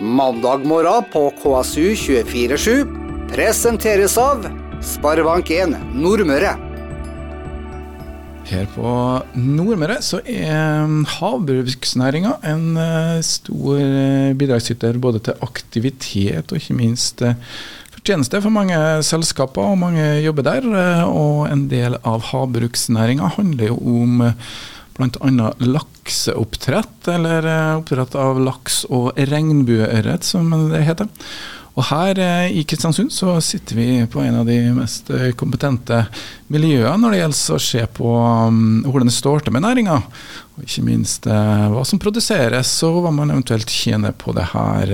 Mandag morgen på KSU247 presenteres av Sparebank1 Nordmøre. Her på Nordmøre så er havbruksnæringa en eh, stor eh, bidragsyter både til aktivitet og ikke minst eh, fortjeneste for mange selskaper, og mange jobber der. Og en del av havbruksnæringa handler jo om bl.a. lakseoppdrett, eller oppdrett av laks og regnbueørret, som det heter. Og her eh, i Kristiansund så sitter vi på en av de mest eh, kompetente miljøene når det gjelder å se på um, hvordan det står til med næringa. Og ikke minst hva som produseres og hva man eventuelt tjener på det her.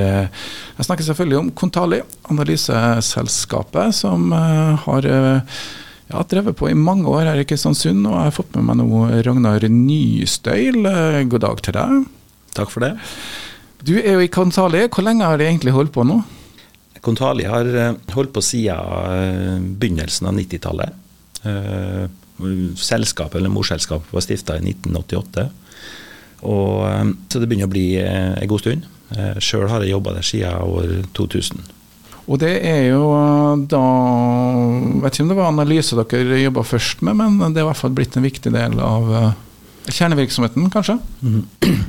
Jeg snakker selvfølgelig om Kontali, analyseselskapet som har uh, har drevet på i mange år her i Kristiansund, og jeg har fått med meg nå Ragnar Nystøyl. God dag til deg. Takk for det. Du er jo i Kontali. Hvor lenge har de egentlig holdt på nå? Kontali har eh, holdt på siden eh, begynnelsen av 90-tallet. Eh, selskapet, eller Morselskapet var stifta i 1988. Og, så det begynner å bli en god stund. Sjøl har jeg jobba der siden år 2000. Og det er jo da Vet ikke om det var analyse dere jobba først med, men det er i hvert fall blitt en viktig del av kjernevirksomheten, kanskje? Mm.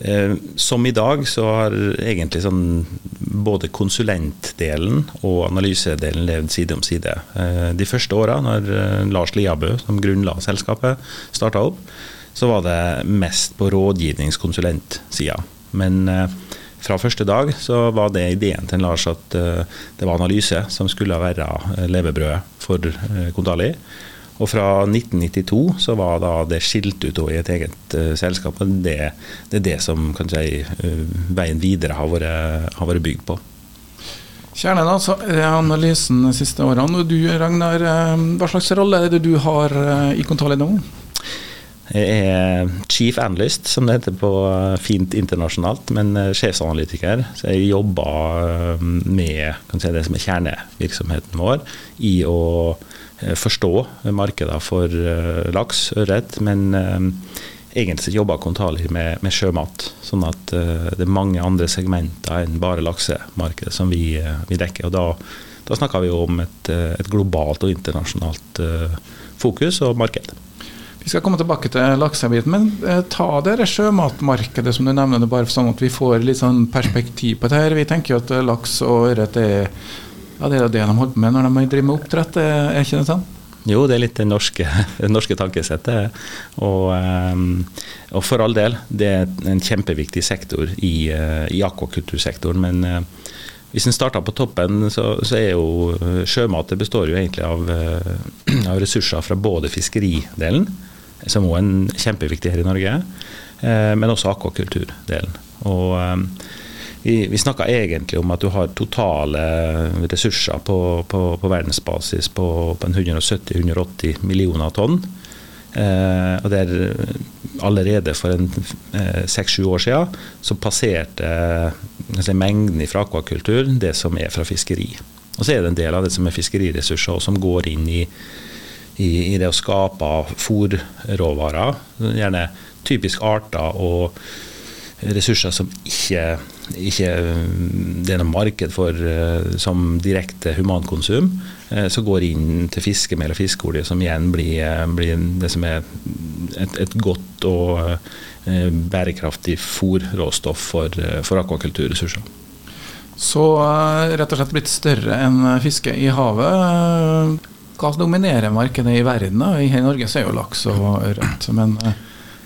Eh, som i dag så har egentlig sånn både konsulentdelen og analysedelen levd side om side. Eh, de første åra, når eh, Lars Liabø, som grunnla selskapet, starta opp, så var det mest på rådgivningskonsulentsida. Men fra første dag så var det ideen til Lars at det var analyse som skulle være levebrødet for Kontali. Og fra 1992 så var det skilt ut i et eget uh, selskap. det, det, er det som kan si, veien videre har vært, har vært bygd på. Kjernen altså, analysen de siste årene. Og du Ragnar, hva slags rolle er det du har i Kontali nå? Jeg er chief analyst, som det heter på fint internasjonalt, men sjefsanalytiker. Så jeg jobber med si, det som er kjernevirksomheten vår i å Eh, forstå markeder for eh, laks, ørret, men eh, egentlig jobber Kontali med, med, sjømat. Sånn at det er mange andre segmenter enn bare laksemarkedet som vi, vi dekker. og da, da snakker vi om et, et, globalt og internasjonalt fokus og marked. Vi skal komme tilbake til laksebiten, men ta dere sjømatmarkedet som du nevner, bare sånn at vi får litt sånn perspektiv på det her. Vi tenker jo at laks og ørret er ja, Det er det de holder på med når de driver med oppdrett, er ikke det sånn? Jo, det er litt det norske, det norske tankesettet. Og, ehm, og, for all del, det er en kjempeviktig sektor i, eh, i akvakultursektoren. Men eh, hvis en starter på toppen, så, så, er jo sjømat det består jo egentlig av, eh, av ressurser fra både fiskeridelen, som også er kjempeviktig her i Norge, men også akvakulturdelen. Og ehm, vi, vi snakka egentlig om at du har totale ressurser på, på, på verdensbasis på, på 170-180 millioner tonn. Eh, og der allerede for en seks-sju eh, år siden så passerte eh, mengden fra akvakultur det som er fra fiskeri. Og så er det en del av det som er fiskeriressurser som går inn i, i, i det å skape fòrråvarer. Gjerne typisk arter og ressurser som ikke, ikke det er noe marked for uh, som direkte humankonsum, så som går inn til fiskemel og fiskeolje, som igjen blir, uh, blir, det som er et, et godt og bærekraftig fòrråstoff for, for akvakulturressurser. Så rett og slett blitt større enn fiske i havet. Hva dominerer markedet i verden? I Norge så er jo laks og ørret, men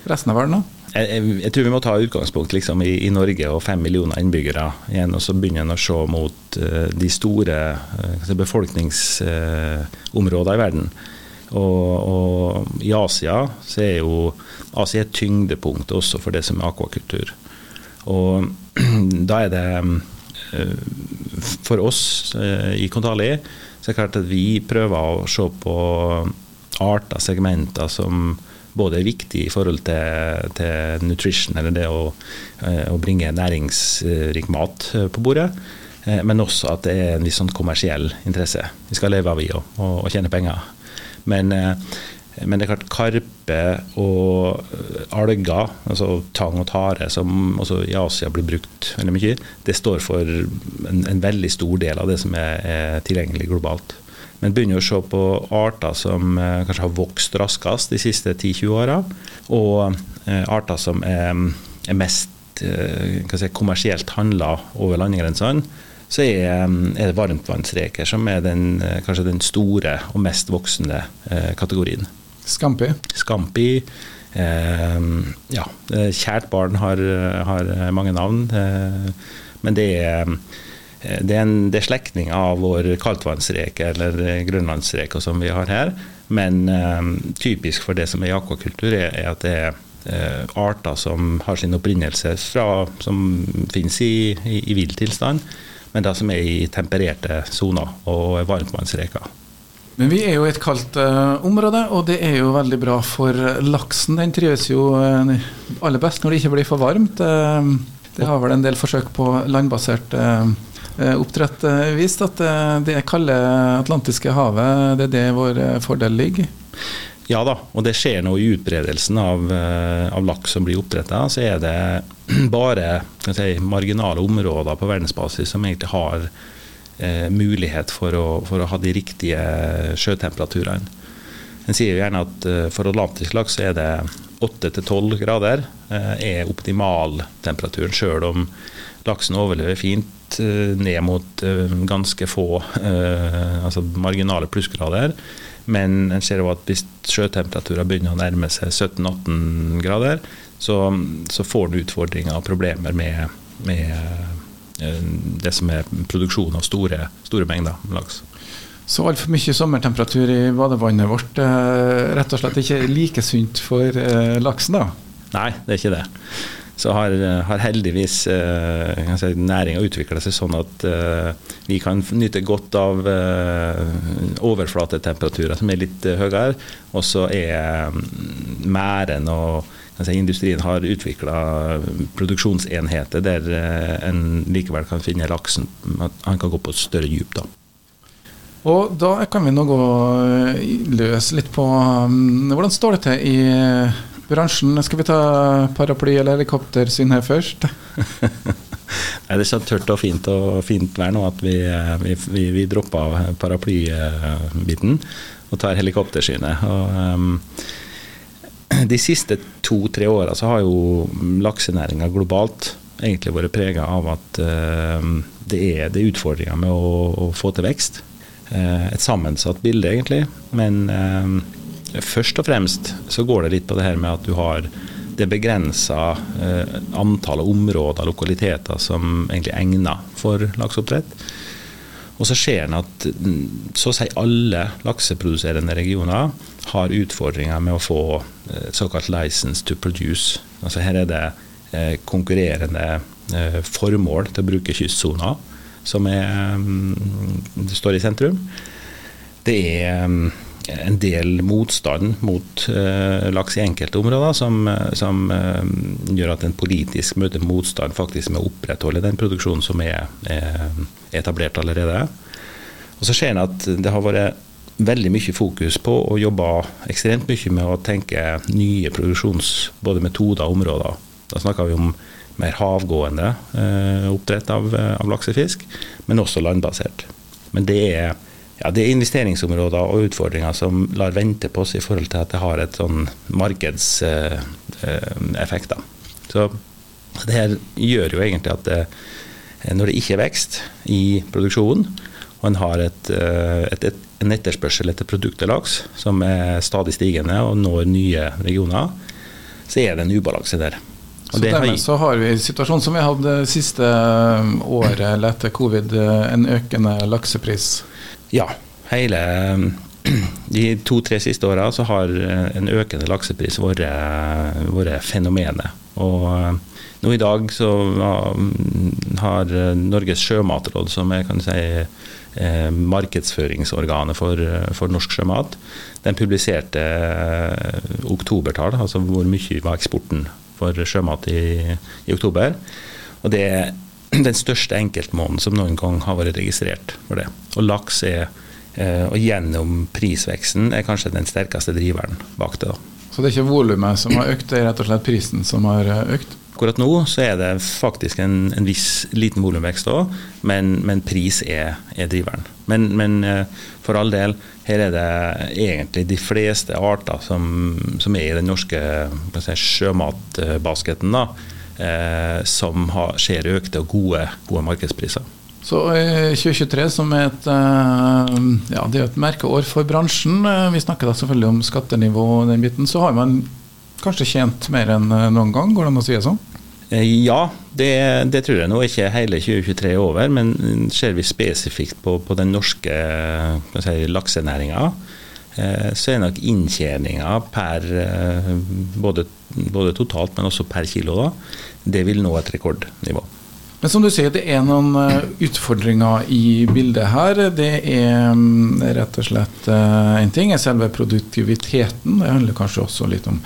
resten av verden? da? jeg, jeg, tror vi må ta utgangspunkt liksom, i, i, Norge og fem millioner innbyggere igjen, og så begynne å se mot uh, de store uh, befolkningsområdene uh, i verden. Og, og, i Asia så er jo Asia et tyngdepunkt også for det som er akvakultur. Og da er det For oss i Kontali så det er klart at vi prøver å se på arter, segmenter som både er viktig i forhold til, til nutrition, eller det å, eh, å, bringe næringsrik mat eh, på bordet. Eh, men også at det er en viss sånn kommersiell interesse. Vi skal leve av vi og, og, tjene penger. Men Men det er klart karpe og alger, altså tang og tare, som også i Asia blir brukt veldig mye, det står for en, en veldig stor del av det som er, er tilgjengelig globalt. Men begynner å se på arter som eh, kanskje har vokst raskest de siste 10-20 åra, og eh, arter som er, er mest eh, si, kommersielt handla over landegrensene så er, er det varmtvannsreker som er den, kanskje den store og mest voksende kategorien. Scampi? Skampi. Eh, ja, kjært barn har, har mange navn. Eh, men det er, det er, en, det slektning av vår kaldtvannsreke eller grønlandsreke som vi har her. Men eh, typisk for det som er i akvakultur, er, er at det er eh, arter som har sin opprinnelse fra, som finnes i, i, i vill tilstand men da som er i tempererte soner og varmtvannsreker. Men vi er jo i et kaldt uh, område, og det er jo veldig bra for laksen. Den trives jo uh, aller best når det ikke blir for varmt. Uh, det har vel en del forsøk på landbasert oppdrett vist at det kalde atlantiske havet, det er det vår fordel ligger. Ja da, og det skjer nå i utbredelsen av, av laks som blir oppdretta. Så er det bare si, marginale områder på verdensbasis som egentlig har eh, mulighet for å, for å, ha de riktige sjøtemperaturene. En sier jo gjerne at eh, for atlantisk laks er det 8-12 grader eh, er optimal temperaturen, sjøl om laksen overlever fint eh, ned mot eh, ganske få altså marginale plussgrader. Men en ser jo at hvis sjøtemperaturer begynner å nærme seg 17-18 grader, så, så får en utfordringer og problemer med, med det som er produksjon av store, store mengder laks. Så altfor mye sommertemperatur i badevannet vårt er rett og slett ikke like sunt for eh, laksen, da? Nei, det er ikke det. Så har, har heldigvis eh, si, næringa utvikla seg sånn at eh, vi kan nyte godt av eh, overflatetemperaturer som er litt eh, høyere. Og så er mm, mæren og si, industrien har utvikla produksjonsenheter der eh, en likevel kan finne laksen. At han kan gå på et større dyp. da. Og Da kan vi nå gå eh, løs litt på um, hvordan står det til i eh, bransjen. Skal vi ta paraply eller helikoptersyn her først? Nei, Det er så tørt og fint og fint vær nå at vi, vi, vi, vi dropper paraplybiten og tar helikoptersynet. Og, um, de siste to-tre åra så har jo laksenæringa globalt egentlig vært prega av at uh, det er, det utfordringer med å, å, få til vekst. Uh, et sammensatt bilde, egentlig. Men uh, først og fremst så går det litt på det her med at du har det begrensa antallet områder, og lokaliteter, som egentlig er egnet for lakseoppdrett. Og så ser en at mm, så å si alle lakseproduserende regioner har utfordringer med å få eh, såkalt 'license to produce'. Altså Her er det eh, konkurrerende eh, formål til å bruke kystsona som er, mm, står i sentrum. Det er mm, en del motstand mot uh, laks i enkelte områder, som, som uh, gjør at en politisk møter motstand faktisk med å opprettholde den produksjonen som er, er etablert allerede. Og så ser en at det har vært veldig mye fokus på å jobbe ekstremt mye med å tenke nye produksjons- både metoder og områder. Da snakker vi om mer havgående eh, oppdrett av, av, laksefisk, men også landbasert. Men det er, ja, det er, investeringsområder og utfordringer som lar vente på oss i forhold til at det har et sånn markedseffekt. Eh, så det her gjør jo egentlig at det, når det ikke er vekst i produksjonen, og en har et, eh, et, et, en etterspørsel etter produktet laks som er stadig stigende og når nye regioner, så er det en ubalanse der. Og så dermed så har vi situasjonen som vi hadde siste eh, året eller etter covid, eh, en økende laksepris? Ja. Hele de to-tre siste åra så har en økende laksepris vært, vært fenomenet. Og nå i dag så har Norges sjømatråd, som jeg kan si eh, markedsføringsorganet for, for, norsk sjømat. Den publiserte eh, oktobertall, altså hvor mye var eksporten for sjømat i, i oktober. Og det er den største enkeltmåneden som noen gang har vært registrert for det. Og laks er Eh, og gjennom prisveksten er kanskje den sterkeste driveren bak det. da. Så det er ikke volumet som har økt, det er rett og slett prisen som har eh, økt? Akkurat nå så er det faktisk en, en viss liten volumvekst òg, men, men, pris er, er driveren. Men, men, eh, for all del, her er det egentlig de fleste arter som, som er i den norske si, sjømatbasketen, da, eh, som har, ser økte og gode, gode markedspriser. Så 2023 som er et, eh, ja, det er et merkeår for bransjen. Eh, vi snakker da selvfølgelig om skattenivå og den biten. Så har man kanskje tjent mer enn eh, noen gang, går det an å si det sånn? Ja, det, det, tror jeg nå ikke hele 2023 er over. Men ser vi spesifikt på, på den norske si, laksenæringa, så er nok inntjeninga per både, både, totalt, men også per kilo, da, det vil nå et rekordnivå. Men som du sier, det er noen eh, utfordringer i bildet her. Det er mm, rett og slett én en ting er selve produktiviteten. Det handler kanskje også litt om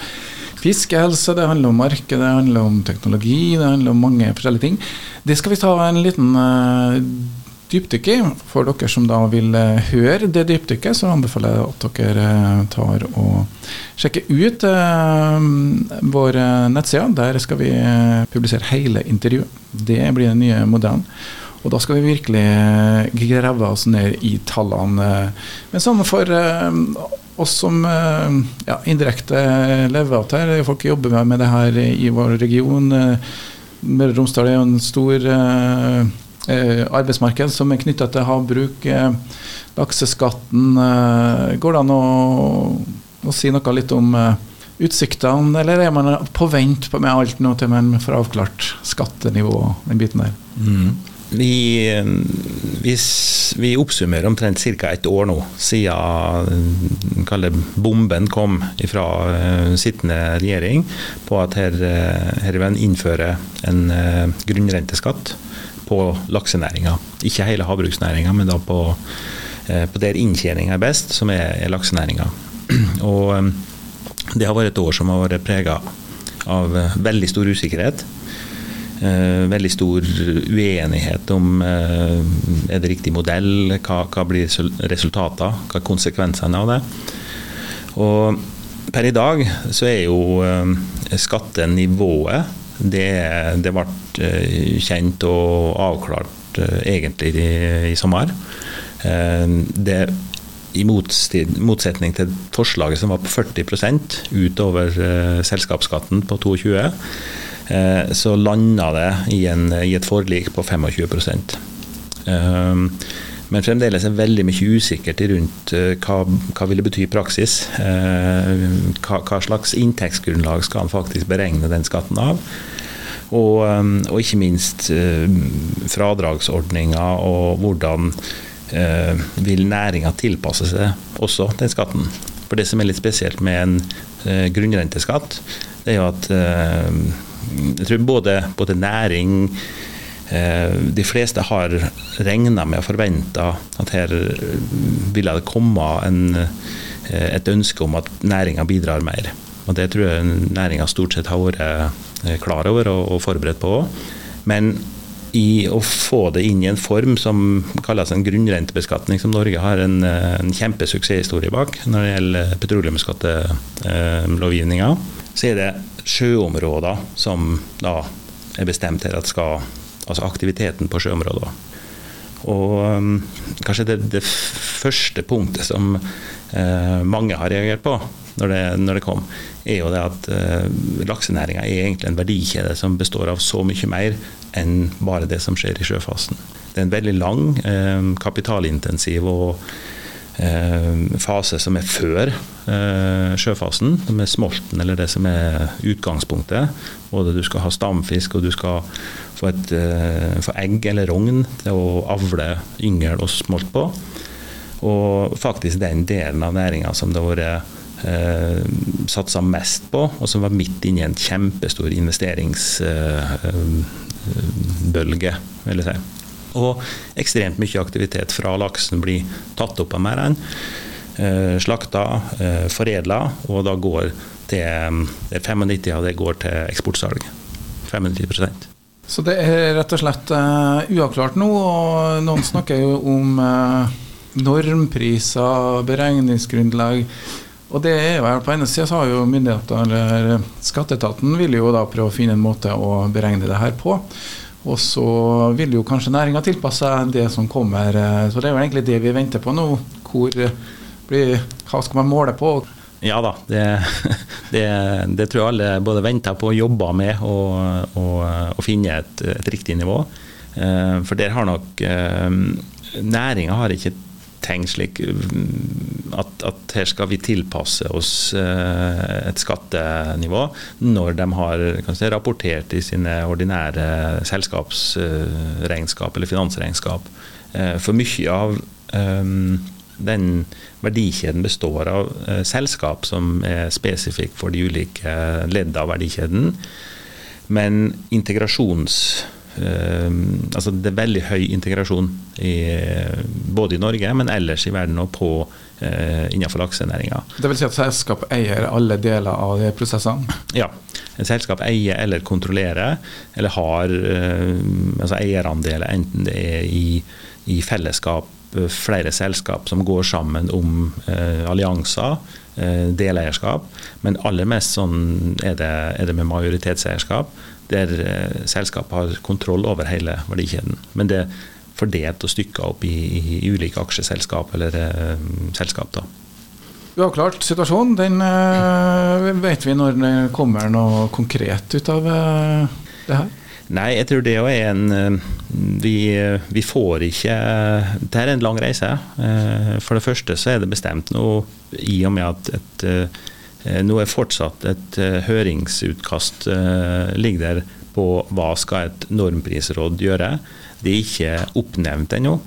fiskehelse, det handler om marked, det handler om teknologi, det handler om mange forskjellige ting. Det skal vi ta en liten uh, dypdykk i. For dere som da vil uh, høre det dypdykket, så anbefaler jeg at dere uh, tar og sjekker ut vår nettside. Der skal vi publisere hele intervjuet. Det blir den nye modellen. Og da skal vi virkelig grave oss ned i tallene. Men sånn for oss som ja, indirekte lever folk jobber med det her i vår region. Møre og Romsdal er jo en stor Eh, arbeidsmarked som er knytta til havbruk. Eh, lakseskatten. Eh, går det an å, å, si noe litt om utsiktene, eller er man på vent med alt nå til man får avklart skattenivå og den biten der? Mm. Vi, vi, vi, oppsummerer omtrent ca. et år nå siden bomben kom fra sittende regjering på at her, her vil en grunnrenteskatt på laksenæringa. Ikke hele havbruksnæringa, men da på, eh, på der inntjeninga er best, som er, er laksenæringa. Og eh, det har vært et år som har vært prega av eh, veldig stor usikkerhet. Veldig stor uenighet om er det riktig modell, hva, hva blir resultatene, hva er konsekvensene av det. Og per i dag så er jo skattenivået det, det ble eh, kjent og avklart eh, egentlig i, i sommer. Eh, det i motsetning til forslaget som var på 40% utover selskapsskatten på 22 så landa det i, en, i et forlik på 25% men fremdeles er veldig mye usikkert rundt hva, hva vil det bety i praksis. Hva, hva slags inntektsgrunnlag skal han faktisk beregne den skatten av? Og, um, og ikke minst fradragsordninger og hvordan vil næringa tilpasse seg også den skatten. For det som er litt spesielt med en grunnrenteskatt, det er jo at jeg tror både, både næring de fleste har regna med og forventa at her ville det komme en, et ønske om at næringa bidrar mer. Og Det tror jeg næringa stort sett har vært Eh, klar over og, og forberedt på. Men i å få det inn i en form som kalles en grunnrentebeskatning, som Norge har en, eh, en kjempesuksesshistorie bak når det gjelder petroleumsskattelovgivninga, så er det sjøområder som da er bestemt her at skal Altså aktiviteten på sjøområder. Og um, kanskje det, det, første punktet som uh, mange har reagert på når det, når det kom, er jo det at uh, laksenæringa er egentlig en verdikjede som består av så mye mer enn bare det som skjer i sjøfasen. Det er en veldig lang, uh, kapitalintensiv og fase som er før sjøfasen, med smolten eller det som er utgangspunktet. Både du skal ha stamfisk og du skal få, et, få egg eller rogn til å avle yngel og smolt på. Og faktisk den delen av næringa som det har vært eh, satsa mest på, og som var midt inne i en kjempestor investeringsbølge, eh, vil jeg si. Og ekstremt mye aktivitet fra laksen blir tatt opp av merdene, eh, slakta, eh, foredla, og da går til 95 av det går til eksportsalg. 95% Så det er rett og slett uh, uavklart nå, og noen snakker jo om uh, normpriser, beregningsgrunnlag. Og det er jo På ene sida har jo myndighetene, eller skatteetaten, vil jo da prøve å finne en måte å beregne det her på. Og så vil jo kanskje næringa tilpasse seg det som kommer. Så det er jo egentlig det vi venter på nå. Hvor blir, hva skal man måle på? Ja da, det, det, det tror jeg alle både venter på og jobber med å finne et, et, riktig nivå. Eh, for der har nok eh, næringa har ikke tenkt slik mm, at, at, her skal vi tilpasse oss eh, et skattenivå når de har si, rapportert i sine ordinære selskapsregnskap eller finansregnskap. For mye av den verdikjeden består av selskap som er spesifikke for de ulike leddene av verdikjeden. Men integrasjons altså det er veldig høy integrasjon i, både i Norge, men ellers i verden og på uh, innenfor laksenæringa. Det vil si at selskap eier alle deler av de prosessene? Ja. Selskap eier eller kontrollerer, eller har uh, altså eierandeler, enten det er i, i, fellesskap, flere selskap som går sammen om allianser, deleierskap, men aller mest sånn er det, er det med majoritetseierskap der eh, selskapet har kontroll over hele verdikjeden. Men det er fordelt og stykka opp i, i ulike aksjeselskap eller eh, selskap. da. Uavklart situasjon, den eh, vet vi når det kommer noe konkret ut av eh, det her? Nei, jeg tror det er en vi, vi, får ikke Det er en lang reise. For det første så er det bestemt nå, i og med at et Eh, nå er fortsatt et eh, høringsutkast eh, ligger der på hva skal et normprisråd gjøre. Det er ikke oppnevnt ennå.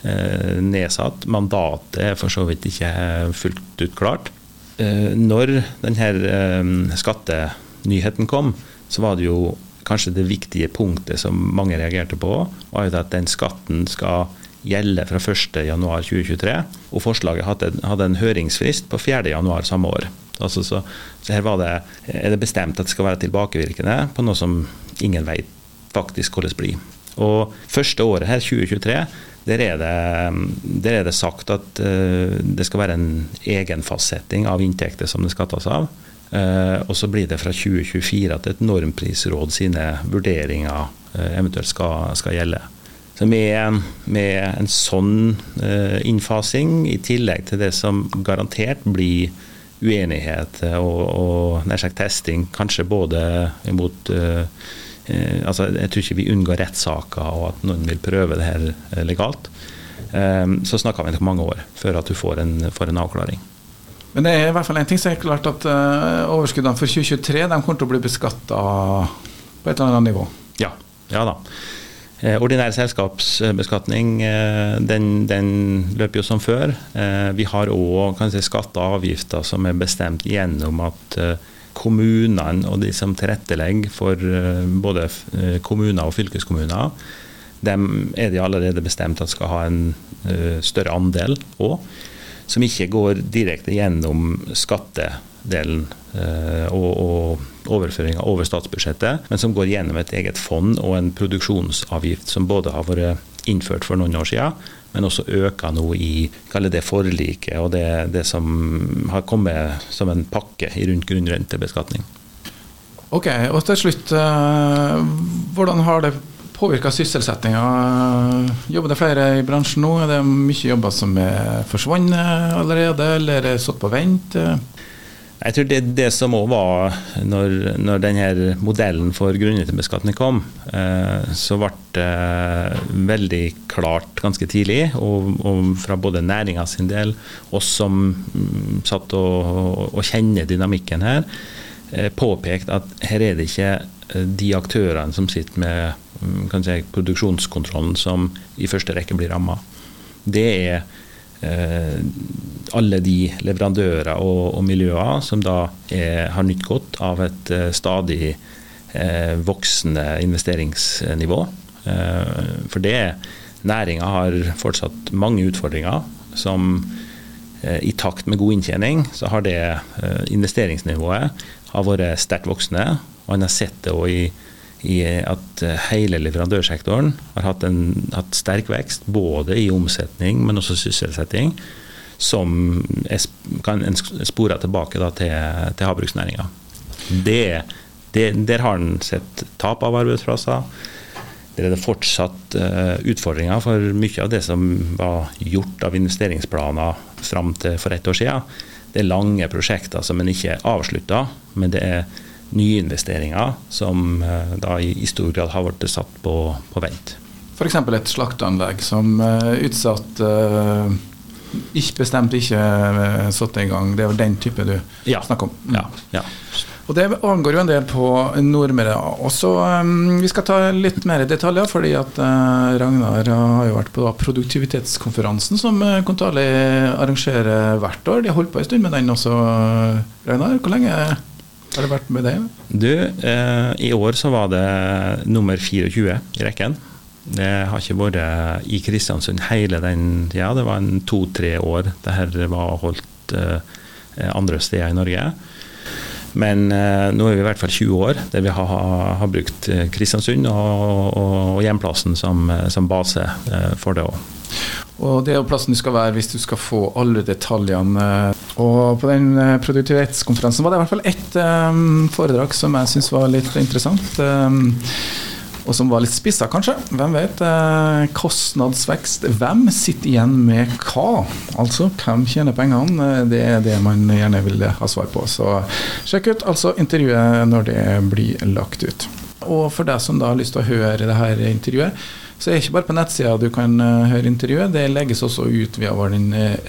Nedsatt. Mandatet er for så vidt ikke fullt ut klart. Når denne skattenyheten kom, så var det jo kanskje det viktige punktet som mange reagerte på, var at den skatten skal gjelde fra 1.1.2023. Og forslaget hadde en høringsfrist på 4.1 samme år. Altså, så, så, her det, er det bestemt at det skal være tilbakevirkende på noe som ingen vet faktisk hvordan blir. Og første året her, 2023, der er det, der er det sagt at uh, det skal være en egenfastsetting av inntekter som det skattes av. Uh, og så blir det fra 2024 at et normprisråd sine vurderinger uh, eventuelt skal, skal, gjelde. Så med, med en sånn innfasing, i tillegg til det som garantert blir uenighet og, og nær sagt testing, kanskje både imot uh, uh, altså Jeg tror ikke vi unngår rettssaker og at noen vil prøve det her eh, legalt. Um, så snakker vi nok mange år før at du får en, får en, avklaring. Men det er i hvert fall en ting som er klart at uh, overskuddene for 2023 de kommer til å bli beskatta på et eller annet nivå. Ja, ja da. Eh, ordinær selskapsbeskatning eh, den, den, løper jo som før. Eh, vi har òg si, skatter og avgifter som er bestemt gjennom at kommunene og de som tilrettelegger for både kommuner og fylkeskommuner, dem er det allerede bestemt at skal ha en større andel òg. Som ikke går direkte gjennom skattedelen og, og overføringer over statsbudsjettet, men som går gjennom et eget fond og en produksjonsavgift som både har vært innført for noen år siden, men også øker nå i det forliket og det, det, som har kommet som en pakke rundt grunnrentebeskatning. Ok, og til slutt, eh, hvordan har det påvirka sysselsettinga? Jobber det flere i bransjen nå? Er det mye jobber som er forsvunnet allerede, eller er satt på vent? Jeg tror det, det som òg var når, når denne modellen for grunnrentebeskatning kom, eh, så ble det veldig klart ganske tidlig, og, og fra både næringa sin del, oss som mm, satt og, og, kjenner dynamikken her, eh, påpekt at her er det ikke eh, de aktørene som sitter med mm, si, produksjonskontrollen som i første rekke blir ramma. Det er alle de leverandører og, og miljøer som da er, har nytt godt av et uh, stadig uh, voksende investeringsnivå. For det næringa har fortsatt mange utfordringer som i takt med god inntjening, så har det investeringsnivået har vært sterkt voksende. Og en har sett det òg i, i at hele leverandørsektoren har hatt, en, hatt sterk vekst, både i omsetning, men også sysselsetting, som er, kan spore tilbake da, til, til havbruksnæringa. der har en sett tap av arbeidsplasser. Der er det fortsatt uh, utfordringer for mye av det som var gjort av investeringsplaner fram til for ett år siden. Det er lange prosjekter som en ikke avslutta, men det er nyinvesteringer som uh, da i, stor grad har blitt satt på, på vent. F.eks. et slakteanlegg som uh, utsatt uh, ikke bestemt ikke satt i gang. Det er den type du ja. snakker om. Mm. Ja, ja. Og Det angår jo en del på Nordmøre også. Um, vi skal ta litt mer detaljer, fordi at uh, Ragnar har jo vært på da, produktivitetskonferansen som uh, Kontali arrangerer hvert år. De har holdt på en stund med den også, Ragnar. Hvor lenge har det vært med deg? Du, eh, i år så var det nummer 24 i rekken. Det har ikke vært i Kristiansund hele den tida. Ja, det var en to-tre år det her var holdt eh, andre steder i Norge. Men eh, nå er vi i hvert fall 20 år der vi har, har brukt eh, Kristiansund og, og, og hjemplassen som, eh, som, base eh, for det òg. Og Det er jo plassen du skal være hvis du skal få alle detaljene. Og På den eh, produktivitetskonferansen var det i hvert fall ett um, foredrag som jeg syns var litt interessant. Um, og som var litt spissa, kanskje. Hvem vet? Eh, kostnadsvekst. Hvem sitter igjen med hva? Altså, hvem tjener pengene? Det er det man gjerne vil ha svar på. Så sjekk ut altså intervjuet når det blir lagt ut. Og for deg som da har lyst til å høre det her intervjuet, så det er ikke bare på nettsida du kan uh, høre intervjuet. Det legges også ut via vår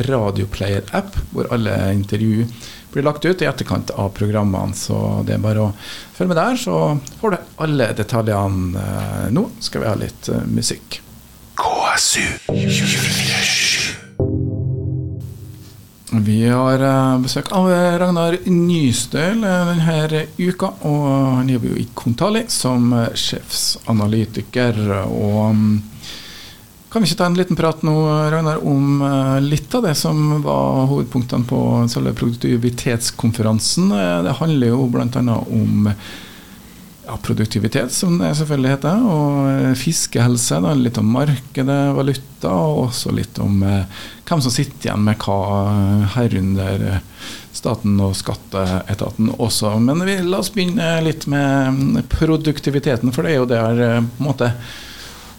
Radioplayer-app, hvor alle intervju blir lagt ut i etterkant av programmene. Så det er bare å følge med der, så får du alle detaljene. Eh, nå skal vi ha litt musikk. KSU 247. Vi har uh, besøk av Ragnar Nystøl denne uka. og Han jobber jo i Kontali som sjefsanalytiker. og um, kan vi ikke ta en liten prat nå, Ragnar, om litt av det som var hovedpunktene på selve produktivitetskonferansen? Eh, det handler jo bl.a. om ja, produktivitet, som det selvfølgelig heter, og uh, fiskehelse. Da, litt om markedet, valuta, og også litt om eh, hvem som sitter igjen med hva, herunder staten og skatteetaten også. Men vi, la oss begynne litt med produktiviteten, for det er jo der på en måte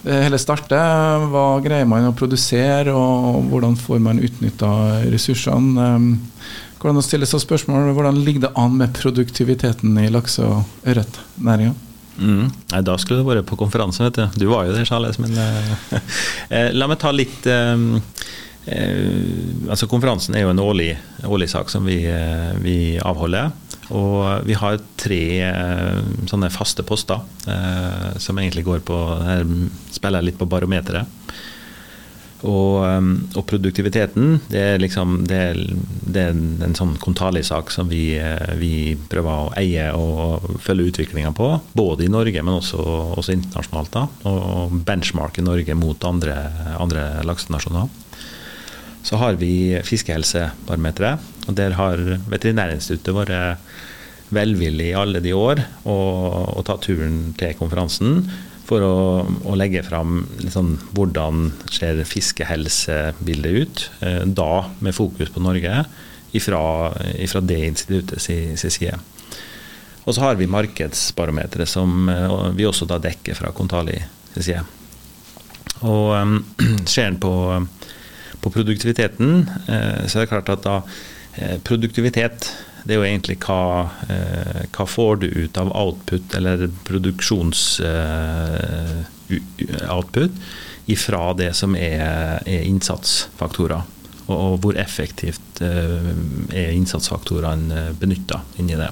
det hele starter. Hva greier man å produsere, og hvordan får man utnytta ressursene? Hvordan å stille seg spørsmål, hvordan ligger det an med produktiviteten i lakse- og ørretnæringa? Mm. Da skulle du vært på konferansen, vet du. Du var jo der, Charles. Men uh, la meg ta litt um, uh, altså Konferansen er jo en årlig, årlig sak som vi, vi avholder. Og vi har tre uh, sånne faste poster eh, som egentlig går på Spiller litt på barometeret. Og, eh, og, produktiviteten, det er liksom det er, det er en sånn Kontali-sak som vi, eh, vi, prøver å eie og følge utviklinga på. Både i Norge, men også, også internasjonalt. da, Og benchmarke Norge mot andre, andre laksenasjoner. Så har vi fiskehelsebarometeret, og der har Veterinærinstituttet vært velvillig i alle de år å ta turen til konferansen for å, å legge fram liksom, hvordan ser fiskehelsebildet ut, eh, da med fokus på Norge, ifra, ifra det instituttet sin side. Og så har vi markedsbarometeret, som eh, vi også da dekker fra Kontali sin side. Og um, ser en på på produktiviteten, så er det klart at da produktivitet det er jo egentlig hva, eh, hva får du ut av output, eller produksjonsoutput, ifra det som er, er innsatsfaktorer. Og, og, hvor effektivt er innsatsfaktorene benytta inni det.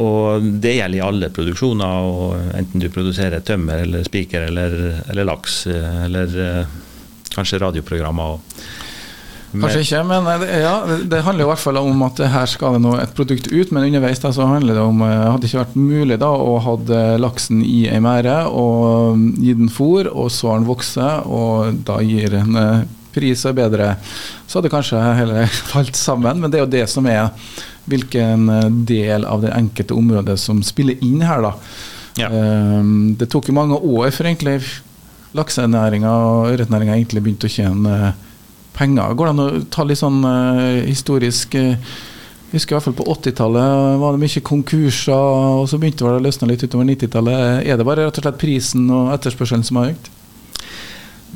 Og det gjelder i alle produksjoner, og enten du produserer tømmer eller spiker eller, eller laks eller Kanskje radioprogrammer og Kanskje ikke, men ja, det handler i hvert fall om at her skal det nå et produkt ut. Men underveis da, så handler det om eh, Hadde det ikke vært mulig da å ha laksen i ei merde og gi den fôr, og så har den vokst, og da gir en eh, pris og bedre, så hadde kanskje heller falt sammen. Men det er jo det som er hvilken eh, del av det enkelte området som spiller inn her, da. Ja. Um, det tok jo mange år før egentlig laksenæringa og ørretnæringa egentlig begynte å tjene penger. Går det an å ta litt sånn uh, historisk uh, jeg husker i hvert fall På 80-tallet var det mye konkurser, og så begynte det å løsne litt utover 90-tallet. Er det bare rett og slett prisen og etterspørselen som har økt?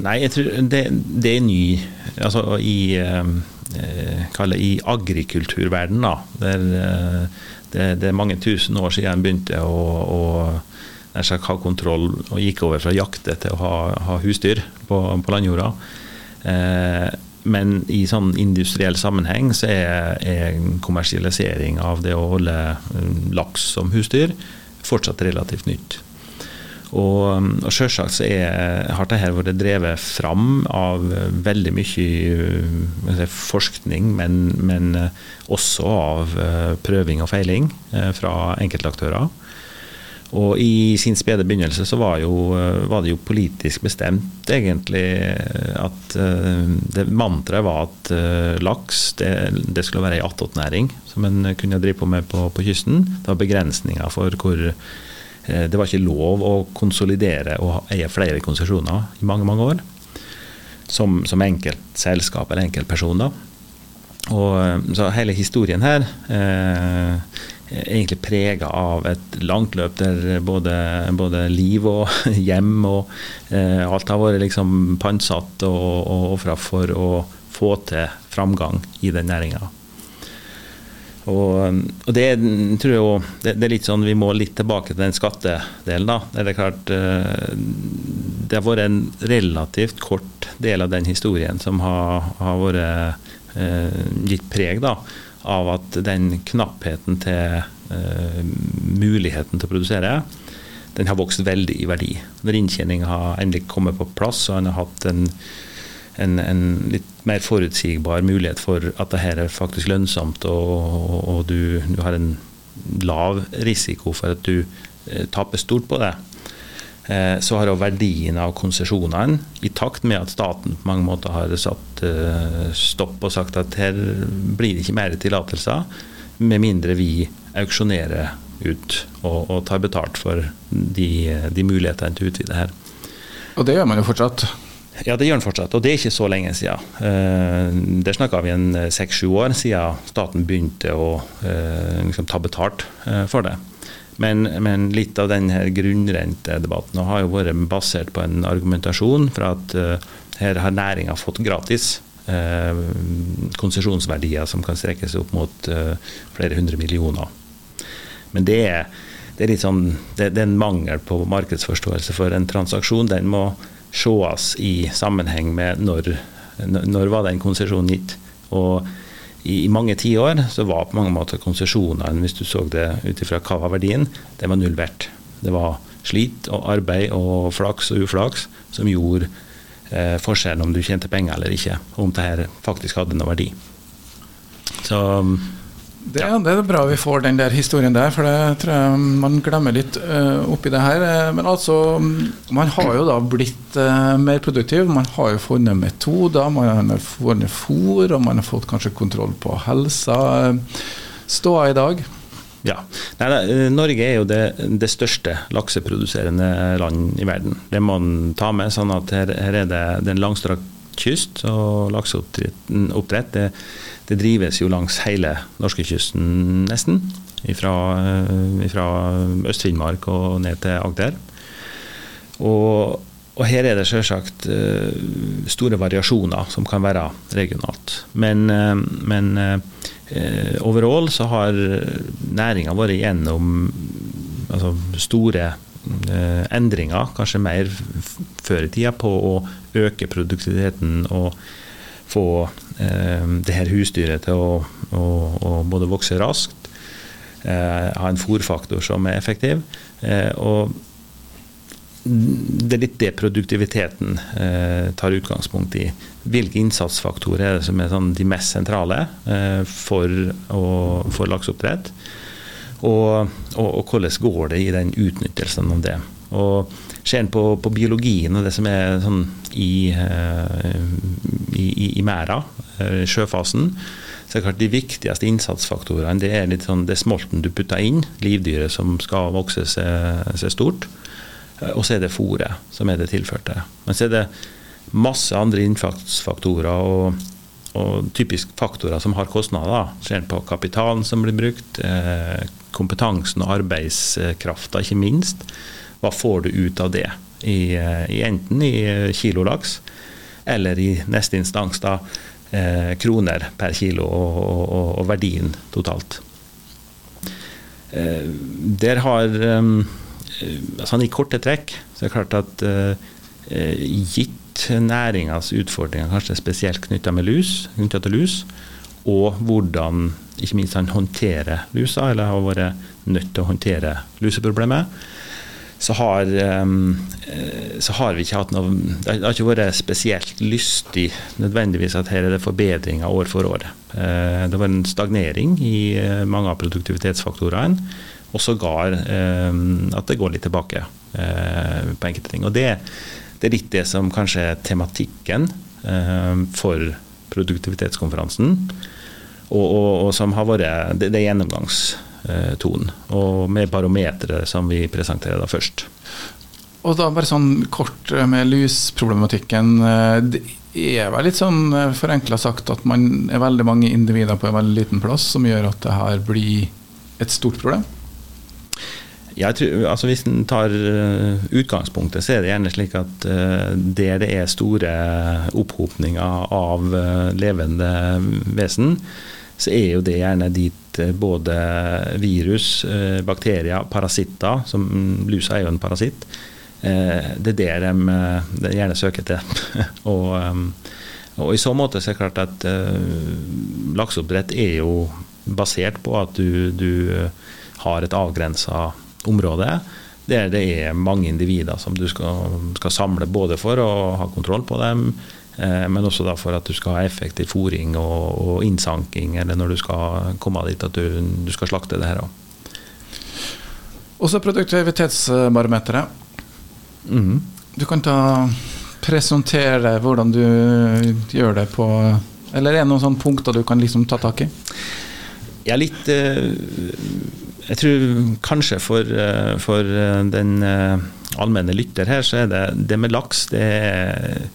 Nei, jeg tror det, det er ny Altså i eh, i agrikulturverdenen, da. Der, det, det, er mange tusen år siden en begynte å, å ha kontroll og gikk over fra jakte til å ha, ha husdyr på, på landjorda. Eh, men i sånn industriell sammenheng så er, er kommersialisering av det å holde um, laks som husdyr fortsatt relativt nytt. Og, um, og selvsagt så er, har dette vært drevet fram av veldig mye forskning, men, men, uh, også av uh, prøving og feiling fra enkeltaktører. Og i sin spede begynnelse så var, jo, var, det jo politisk bestemt egentlig at uh, det mantraet var at uh, laks det, det, skulle være ei attåtnæring som en kunne drive på med på, på, kysten. Det var begrensninger for hvor Det var ikke lov å konsolidere og eie flere konsesjoner i mange, mange år. Som, som enkeltselskap eller enkeltperson. Og, så hele historien her eh, egentlig prega av et langt løp der både, både liv og hjem og eh, alt har vært liksom pantsatt og, og ofra for å få til framgang i den næringa. Og, og, det tror jeg også, det, det, er litt sånn Vi må litt tilbake til den skattedelen. da. Det er klart eh, det har vært en relativt kort del av den historien som har, har vært eh, gitt preg da, av at den knappheten til uh, muligheten til å produsere, den har vokst veldig i verdi. Når inntjening har endelig kommet på plass, og en har hatt en, en, en, litt mer forutsigbar mulighet for at det her er faktisk lønnsomt, og, og, og du, du, har en lav risiko for at du uh, taper stort på det, så har også verdien av konsesjonene, i takt med at staten på mange måter har satt eh, stopp og sagt at her blir det ikke mer tillatelser, med mindre vi auksjonerer ut og, og tar betalt for de, de mulighetene til å utvide her. Og det gjør man jo fortsatt? Ja, det gjør man fortsatt, og det er ikke så lenge siden. Eh, det snakka vi en seks-sju år siden staten begynte å liksom, ta betalt for det. Men, men, litt av denne grunnrentedebatten har jo vært basert på en argumentasjon for at uh, her har næringa fått gratis uh, konsesjonsverdier som kan strekke seg opp mot uh, flere hundre millioner. Men det er, det er litt sånn, det, det, er en mangel på markedsforståelse for en transaksjon. Den må sees i sammenheng med når, når var den konsesjonen gitt. Og i, i mange tiår så var på mange måter konsesjonene, hvis du så det ut ifra hva var verdien, det var null verdt. Det var slit og arbeid og flaks og uflaks som gjorde eh, forskjellen om du tjente penger eller ikke, om det her faktisk hadde noe verdi. Så det, ja. det, er bra vi får den der historien der, for det tror jeg man glemmer litt uh, oppi det her. Eh, men altså, man har jo da blitt uh, mer produktiv. Man har jo funnet metoder, man har funnet fôr, og man har fått kanskje kontroll på helsa. Ståa i dag? Ja. Nei, Norge er jo det, det, største lakseproduserende land i verden. Det må man ta med. sånn at her, her er det, den langstrakte langstrakt kyst, og lakseoppdrett det det drives jo langs hele norskekysten, nesten. Fra eh, Øst-Finnmark og ned til Agder. Og, og, her er det selvsagt uh, store variasjoner som kan være regionalt. Men, uh, men overall så har næringa vært igjennom altså, store endringer, kanskje mer før i tida, på å øke produktiviteten og få eh, det her husdyret til å, å, å både vokse raskt, eh, ha en fòrfaktor som er effektiv. Eh, og det er litt det produktiviteten eh, tar utgangspunkt i. Hvilke innsatsfaktorer er det som er sånn de mest sentrale eh, for, for lakseoppdrett? Og, og, og, hvordan går det i den utnyttelsen av det. Og Ser en på, på, biologien og det som er sånn i, eh, i, i, merda, eh, sjøfasen, Så det er klart De viktigste innsatsfaktorene det er litt sånn, det smolten du putter inn, livdyret som skal vokse seg, seg stort. Og så er det fôret som er det tilførte. Men så er det masse andre innsatsfaktorer og, og typisk faktorer som har kostnader. Ser på kapitalen som blir brukt, eh, kompetansen og arbeidskrafta, ikke minst. Hva får du ut av det? I, i enten i kilolaks eller i neste instans da eh, kroner per kilo og, og, og verdien totalt. Eh, der har um, sånn I korte trekk så er det klart at gitt næringas utfordringer, kanskje spesielt knytta til lus, og hvordan ikke minst han håndterer lusa, eller har vært nødt til å håndtere luseproblemet, så har, um, så har, vi ikke hatt noe Det har ikke vært spesielt lystig nødvendigvis at her er det forbedringer år for år. Det det var en stagnering i uh, mange av produktivitetsfaktorene, og sågar at det går litt tilbake på enkelte ting. Og det, det, er litt det som kanskje er tematikken for produktivitetskonferansen, og, og, og, som har vært det, det er gjennomgangs tonen. Og med barometeret som vi presenterer da først. Og da bare sånn kort eh, med lusproblematikken. Eh, det er vel litt sånn eh, forenkla sagt at man er veldig mange individer på en veldig liten plass, som gjør at det her blir et stort problem? Tror, altså hvis en tar utgangspunktet, så er det gjerne slik at der det er store opphopninger av levende vesen, så er jo det gjerne dit eh, både virus, eh, bakterier, parasitter som Lusa er jo en parasitt. Eh, det er det de, de gjerne søker til. og, og, i så måte så er det klart at lakseoppdrett er jo basert på at du, du har et avgrensa område der det er mange individer som du skal, skal samle både for å ha kontroll på dem, men også for at du skal ha effektiv fòring og, og, innsanking, eller når du skal komme dit at du, du skal slakte det her òg. Også produktivitetsbarometeret. Mm. Du kan ta presentere hvordan du gjør det på Eller er det noen sånne punkter du kan liksom ta tak i? Ja, litt eh, Jeg tror kanskje for, eh, for den allmenne lytter her, så er det det med laks det er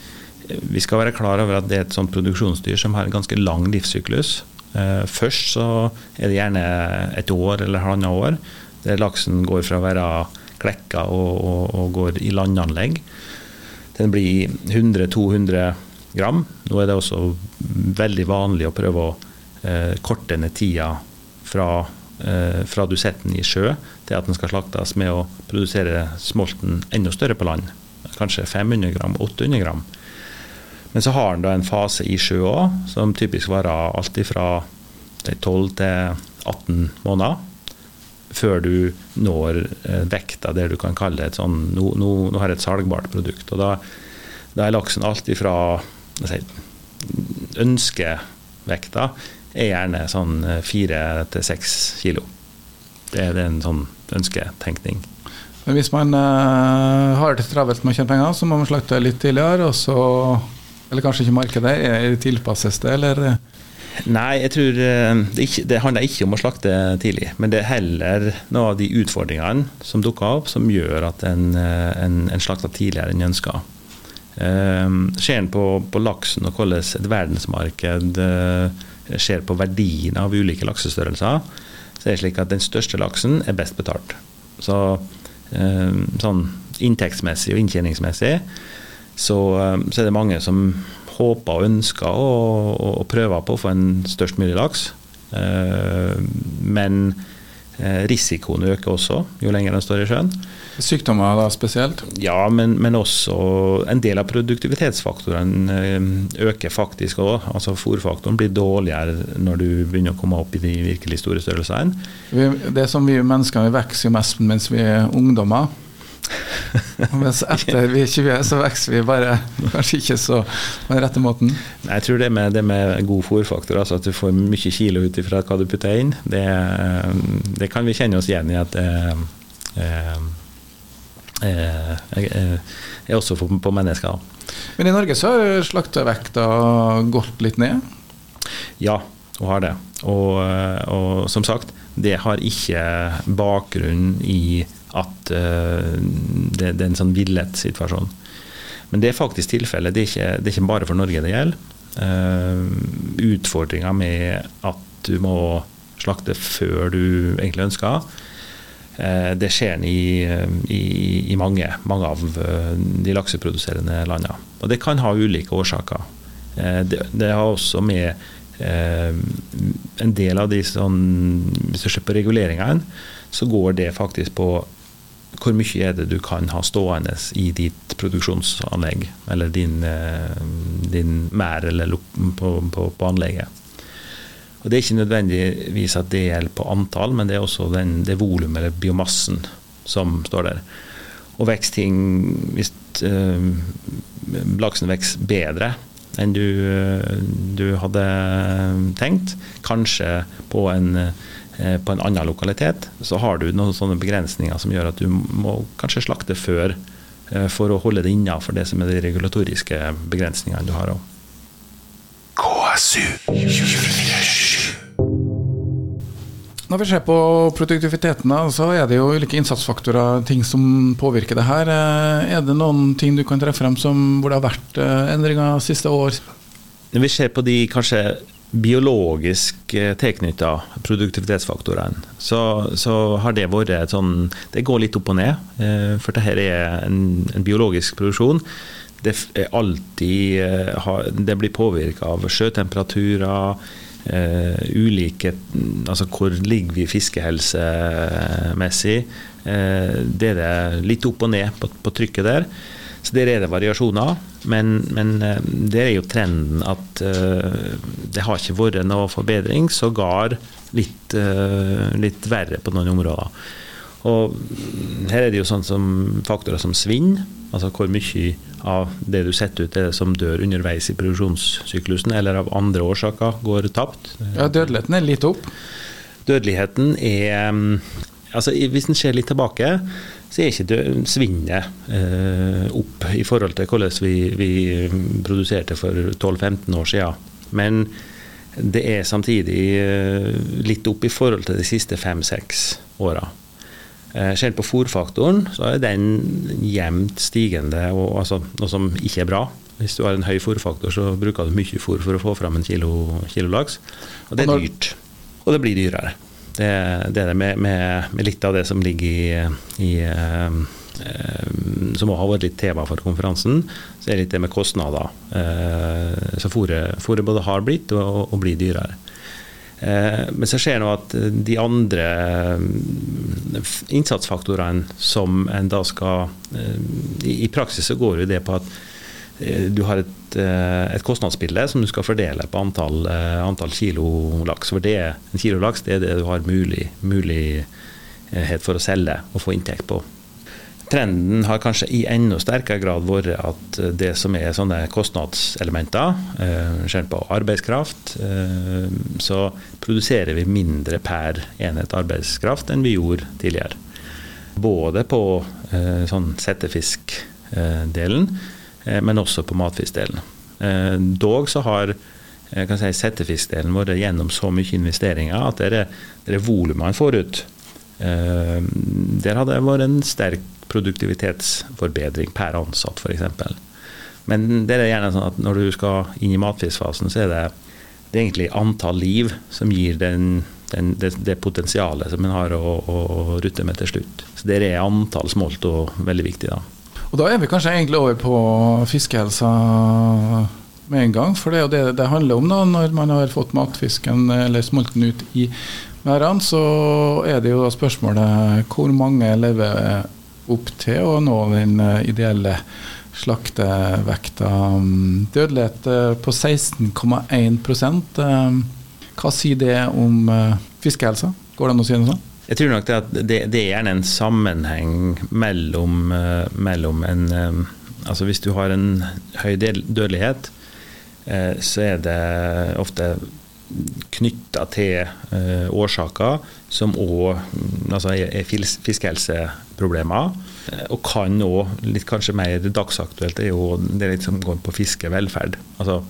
vi skal være klar over at det er et sånt produksjonsdyr som har en ganske lang livssyklus. Eh, først så er det gjerne et år eller halvannet år der laksen går fra å være klekka og, og, og går i landanlegg. Den blir 100-200 gram. Nå er det også veldig vanlig å prøve å eh, korte ned tida fra, eh, fra du setter den i sjø til at den skal slaktes med å produsere smolten enda større på land. Kanskje 500 gram, 800 gram. Men så har den da en fase i sjø òg, som typisk varer alt fra 12 til 18 måneder. Før du når eh, vekta der du kan kalle et sånn Nå, nå, nå har jeg et salgbart produkt. og Da, da er laksen alt ifra si, Ønskevekta er gjerne sånn eh, fire til seks kilo. Det er en sånn ønsketenkning. Men hvis man uh, har det travelt med å tjene penger, så må man slakte litt tidligere, og så eller kanskje ikke markedet? Tilpasses det, eller? Nei, jeg tror eh, det, ikke, det, handler ikke om å slakte tidlig. Men det er heller noen av de utfordringene som dukker opp, som gjør at en, eh, en, en slakter tidligere enn ønska. Um, ser en på, på, laksen og hvordan et verdensmarked uh, ser på verdien av ulike laksestørrelser, så er det slik at den største laksen er best betalt. Så um, sånn inntektsmessig og inntjeningsmessig så, eh, så, er det mange som håper og ønsker og, og prøver på å få en størst mulig laks. Eh, men eh, risikoen øker også jo lenger den står i sjøen. Sykdommer da spesielt? Ja, men, men også en del av produktivitetsfaktorene øker faktisk òg. Altså Fòrfaktoren blir dårligere når du begynner å komme opp i de virkelig store størrelsene. Det som vi mennesker vi vokser mest mens vi er ungdommer. Mens etter vi er 20, så vokser vi bare kanskje ikke så på den rette måten. Jeg tror det med, det med god fòrfaktor, altså at du får mye kilo ut ifra hva du putter inn, det, det, kan vi kjenne oss igjen i at eh, eh, eh, er også på, mennesker. Men i Norge så har slaktevekta gått litt ned? Ja, og har det. Og, og, som sagt, det har ikke bakgrunn i at uh, det, det, er en sånn villet situasjon. Men det er faktisk tilfellet. Det, det, er ikke bare for Norge det gjelder. Uh, Utfordringa med at du må slakte før du egentlig ønsker, uh, det skjer i, i, i mange, mange, av de lakseproduserende landene. Og det kan ha ulike årsaker. Det, det har også med Eh, en del av de sånn Hvis du ser på reguleringene, så går det faktisk på hvor mye er det du kan ha stående i ditt produksjonsanlegg, eller din, eh, din mær eller på, på, på, anlegget. Og Det er ikke nødvendigvis at det gjelder på antall, men det er også den, det volumet eller biomassen som står der. Og vekstting Hvis øh, laksen vokser bedre, enn du, du hadde tenkt. Kanskje på en, eh, på en annen lokalitet. Så har du noen sånne begrensninger som gjør at du må kanskje slakte før eh, for å holde det innafor det som er de regulatoriske begrensningene du har òg. KSU når vi ser på produktiviteten, så er det jo ulike innsatsfaktorer, ting som påvirker det her. Eh, er det noen ting du kan treffe frem som, hvor det har vært eh, endringer siste år? Når vi ser på de kanskje biologisk eh, tilknytta produktivitetsfaktorene, så, så, har det vært et sånn Det går litt opp og ned, for dette er en, en biologisk produksjon det alltid Det blir påvirka av sjøtemperaturer, ulike Altså hvor ligger vi fiskehelsemessig? Det er litt opp og ned på, på, trykket der. Så der er det variasjoner. Men, men der er jo trenden at det har ikke vært noe forbedring. Sågar litt, litt verre på noen områder. Og her er det jo sånn som faktorer som svinn. Altså hvor mye av det du setter ut, er det som dør underveis i produksjonssyklusen, eller av andre årsaker går tapt. Ja, Dødeligheten er litt opp? Dødeligheten er altså Hvis en ser litt tilbake, så er ikke svinnet eh, opp i forhold til hvordan vi, vi produserte for 12-15 år siden. Men det er samtidig eh, litt opp i forhold til de siste fem-seks åra. Selv ser på fòrfaktoren, så er den jevnt stigende, og, altså, noe som ikke er bra. Hvis du har en høy fòrfaktor, så bruker du mye fòr for å få fram en kilo, kilo laks. Og det er dyrt. Og det blir dyrere. Det, det er med, med, med, litt av det som ligger i, i eh, eh, som òg har vært litt tema for konferansen, så er det litt det med kostnader. Eh, så fôret både har blitt og, og blir dyrere. Men så skjer nå at de andre innsatsfaktorene som en da skal I praksis så går jo det på at du har et, et kostnadsbilde som du skal fordele på antall, antall kilo laks. For det, en kilo laks det er det du har mulig, mulighet for å selge og få inntekt på. Trenden har kanskje i enda sterkere grad vært at det som er sånne kostnadselementer, eh, på arbeidskraft, eh, så produserer vi mindre per enhet arbeidskraft enn vi gjorde tidligere. Både på eh, sånn settefiskdelen, eh, men også på matfiskdelen. Eh, dog så har jeg kan si, settefiskdelen vært gjennom så mye investeringer at det er, er volumene man får ut. Eh, der har det vært en sterk produktivitetsforbedring per ansatt, f.eks. Men det er gjerne sånn at når du skal inn i matfiskfasen, så er det, det er egentlig antall liv som gir den, den, det, det, potensialet som en har å, å, rutte med til slutt. Så Der er antall smolt og veldig viktig. da. Og Da er vi kanskje egentlig over på fiskehelsa med en gang. For det er jo det det handler om da, når man har fått matfisken eller smolten ut i merdene. Så er det jo da spørsmålet hvor mange lever opp til å nå den eh, ideelle slaktevekta. Dødelighet eh, på 16,1 eh, Hva sier det om fiskehelsa? Går det an å si noe sånt? Jeg tror nok det at det, det, er gjerne en sammenheng mellom, mellom en Altså hvis du har en høy dødelighet, så er det ofte knytta til uh, årsaker som òg altså er, er fiskehelseproblemer. Og kan òg, litt kanskje mer dagsaktuelt, er jo det som går på fiskevelferd. Altså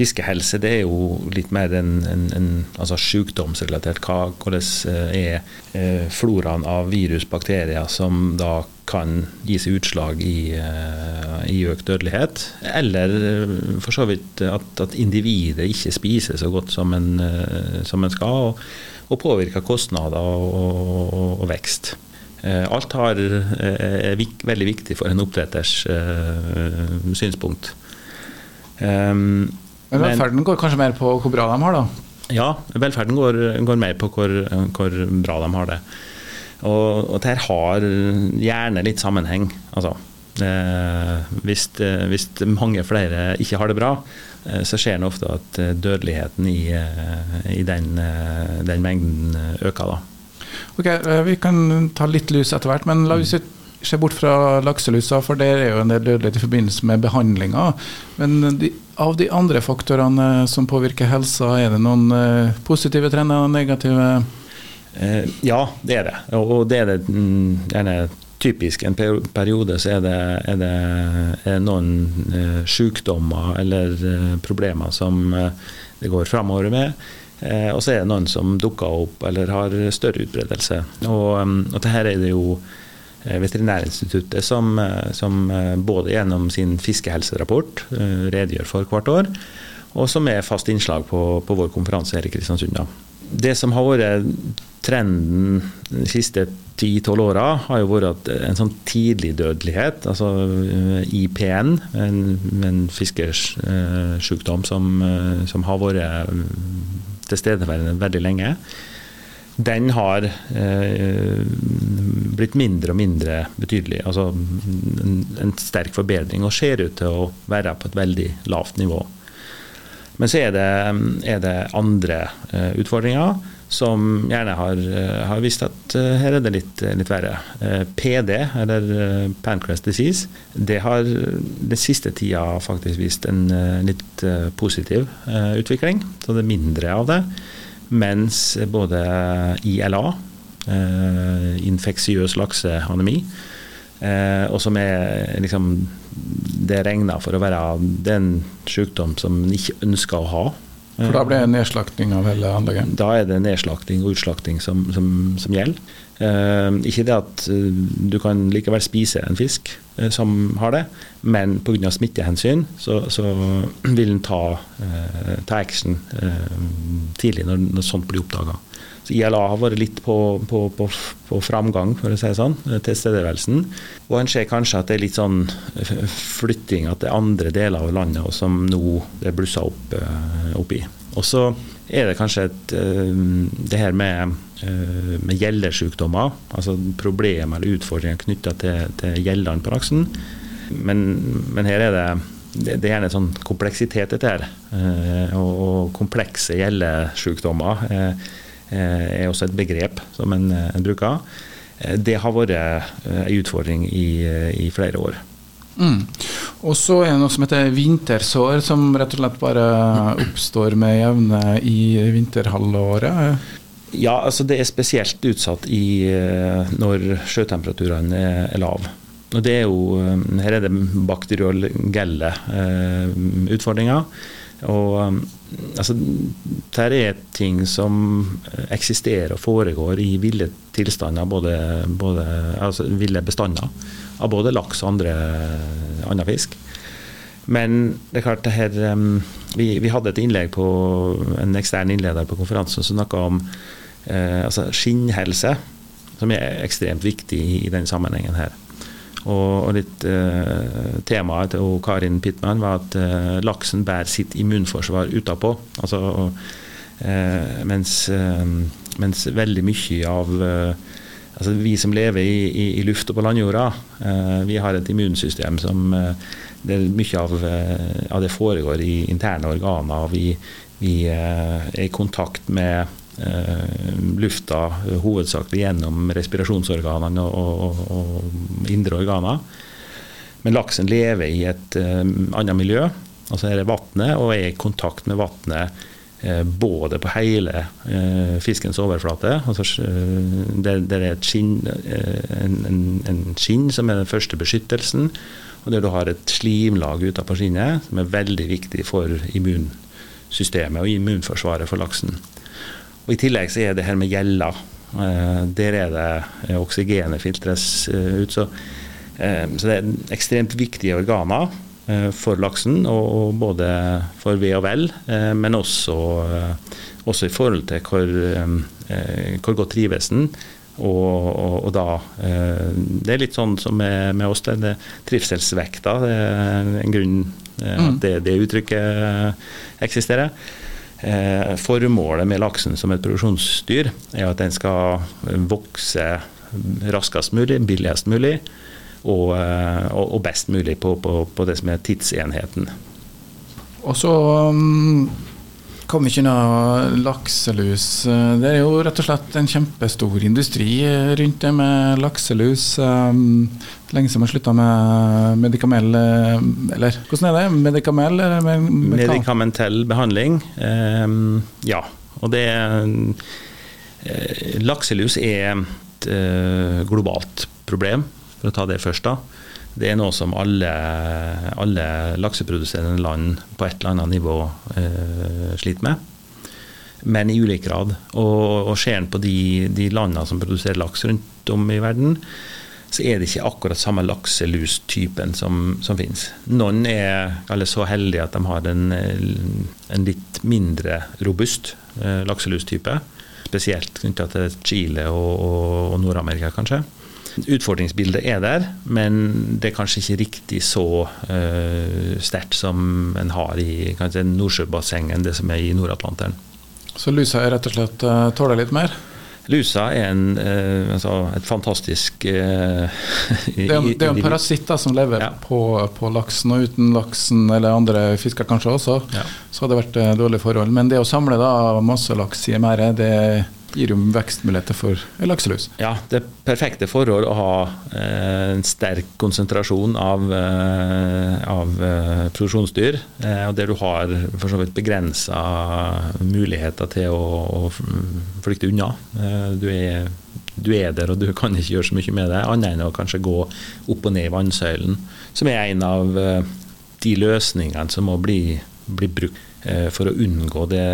fiskehelse det er jo litt mer en, en, en altså sykdomsrelatert. Hva, hvordan er floraen av virus, bakterier, som da kan gi seg utslag i, i økt dødelighet. Eller for så vidt at, at individet ikke spiser så godt som en, som en skal, og, og påvirker kostnader og, og, og vekst. Alt har, er veldig viktig for en oppdretters uh, synspunkt. Um, men velferden går kanskje mer på hvor bra de har, da? Ja, velferden går, går mer på hvor, hvor, bra de har det. Og, og dette har gjerne litt sammenheng. Altså, eh, hvis, hvis, mange flere ikke har det bra, eh, så skjer det ofte at dødeligheten i, i den, den, mengden øker. Da. Ok, Vi kan ta litt lus etter hvert, men la oss se bort fra lakselusa, for der er jo en del dødelighet i forbindelse med behandlinga. Men de, av de andre faktorene som påvirker helsa, er det noen uh, positive trender og negative? Eh, ja, det er det. Og det er det mm, gjerne typisk. En periode så er det, er det er noen eh, sykdommer eller problemer som det går framover med. og så er det noen som dukker opp eller har større utbredelse. Og, um, og det her er det jo Eh, Veterinærinstituttet, som, eh, som, eh, både gjennom sin fiskehelserapport redegjør for hvert år, og som er fast innslag på, på vår konferanse her i Kristiansund. Det som har vært trenden de siste 10-12 åra, har jo vært en sånn tidlig dødelighet, altså IPN, en, en fiskesjukdom som, som har vært tilstedeværende veldig lenge, den har eh, blitt mindre og mindre betydelig. Altså en, en, sterk forbedring, og ser ut til å være på et veldig lavt nivå. Men så er det, er det andre eh, utfordringer som gjerne har, eh, har visst at uh, her er det litt, litt verre. Uh, PD, eller pancreas disease, det har den siste tida faktisk vist en litt positiv utvikling. Så det er mindre av det. Mens både ILA, eh, infeksiøs lakseanemi, eh, og som er liksom Det er regna for å være den sykdom som en ikke ønsker å ha. For da blir det nedslakting av hele anlegget? Da er det nedslakting og utslakting som, som, som gjelder. Eh, ikke det at uh, du kan likevel spise en fisk uh, som har det, men pga. smittehensyn så, så vil en ta, ta action tidlig når, når, sånt blir oppdaga. ILA har vært litt på, på, på, på, framgang, for å si det sånn, tilstedeværelsen. Og en ser kanskje at det er litt sånn flytting at det er andre deler av landet som nå det blusser opp, opp i. Og så er det kanskje et, det her med Eh, med gjeldesykdommer, altså problemer eller utfordringer knytta til, til gjeldene på laksen. Men, men, her er det, det, er gjerne sånn kompleksitet dette her. Eh, og, komplekse gjellesykdommer eh, er også et begrep som en, en bruker. Det har vært en utfordring i, i flere år. Mm. Og så er det noe som heter vintersår, som rett og slett bare oppstår med jevne i vinterhalvåret. Ja, altså det er spesielt utsatt i, eh, når sjøtemperaturene er, er lave. Og det er jo, eh, her er det bakterielle eh, utfordringer. Og altså, dette er ting som eksisterer og foregår i ville tilstander, både, både altså ville bestander av både laks og andre andre fisk. Men det er klart det her, vi, vi hadde et innlegg på en ekstern innleder på konferansen som snakka om eh, altså skinnhelse, som er ekstremt viktig i, den sammenhengen her. Og, og litt eh, Temaet til Karin Pittman var at eh, laksen bærer sitt immunforsvar utapå. Altså, eh, mens, eh, mens, veldig mye av eh, altså Vi som lever i, i, i luft og på landjorda, vi har et immunsystem som Mye av, av, det foregår i interne organer. Vi, vi er i kontakt med lufta hovedsakelig gjennom respirasjonsorganene og, og, og, indre organer. Men laksen lever i et uh, annet miljø. Altså er det vannet og er i kontakt med vannet eh, både på hele eh, fiskens overflate. Altså, det, er et skinn, en, en, en, skinn som er den første beskyttelsen, og der du har et slimlag utapå skinnet som er veldig viktig for immunsystemet og immunforsvaret for laksen. Og I tillegg så er det her med gjella. Der er det oksygenet filtres ut. Så, så det er ekstremt viktige organer Eh, for laksen, og både for ve og vel, eh, men også, eh, også, i forhold til hvor, hvor godt trives den. Og, og, og, da Det er litt sånn som med, med oss, det er trivselsvekta. Det er en grunn at mm. det, det uttrykket eksisterer. Formålet med laksen som et produksjonsdyr er at den skal vokse raskest mulig, billigst mulig Eh, og, og best mulig på, på, på, det som er tidsenheten. Og så um, kom ikke unna lakselus. Det er jo rett og slett en kjempestor industri rundt det med lakselus. Um, lenge siden man slutta med medikamell, eller hvordan er det? Medikamell? Med, med Medikamentell behandling, um, ja. Og det uh, Lakselus er et uh, globalt problem for å ta det først, da. Det er noe som alle, alle lakseproduserende land på et eller annet nivå eh, sliter med. Men i ulik grad. Og, og ser en på de, de landene som produserer laks rundt om i verden, så er det ikke akkurat samme lakselustypen som, som finnes. Noen er så heldige at de har en, en litt mindre robust eh, lakselustype. Spesielt knytta til Chile og, og, og Nord-Amerika, kanskje. Utfordringsbildet er der, men det er kanskje ikke riktig så uh, sterkt som en har i Nordsjøbassenget, det som er i Nord-Atlanteren. Så lusa er rett og slett uh, tåler litt mer? Lusa er en, uh, altså et fantastisk uh, Det er jo en parasitt som lever ja. på, på, laksen, og uten laksen eller andre fisker kanskje også, ja. så hadde det vært dårlige forhold. Men det å samle da masse laks i merdet, det gir jo vekstmuligheter for lakselus. Ja, det er perfekte forhold å ha eh, en sterk konsentrasjon av, eh, av eh, produksjonsdyr, og der du har for så vidt begrensa muligheter til å, å flykte unna. Du er, du er, der, og du kan ikke gjøre så mye med det, annet enn å kanskje gå opp og ned i vannsøylen, som er en av de løsningene som må bli, bli brukt for å unngå det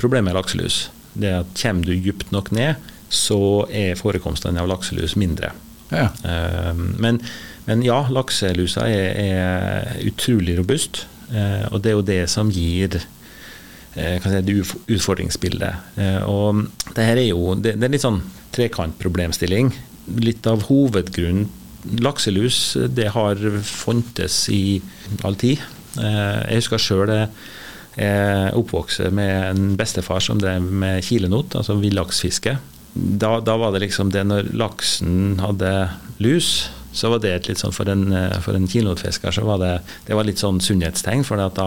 problemet med lakselus det er at kommer du dypt nok ned, så er forekomstene av lakselus mindre. Ja. Ehm, men, men, ja, lakselusa er, er utrolig robust, eh, og det er jo det som gir eh, si, det utfordringsbildet. Eh, og det her er jo det, det er litt sånn trekantproblemstilling. Litt av hovedgrunnen Lakselus det har fontes i all tid. Jeg husker sjøl er oppvokste med en bestefar som drev med kilenot, altså villaksfiske. Da, da, var det liksom det når laksen hadde lus, så var det litt sånn for en, for en kilenotfisker så var det, det var litt sånn sunnhetstegn. For da,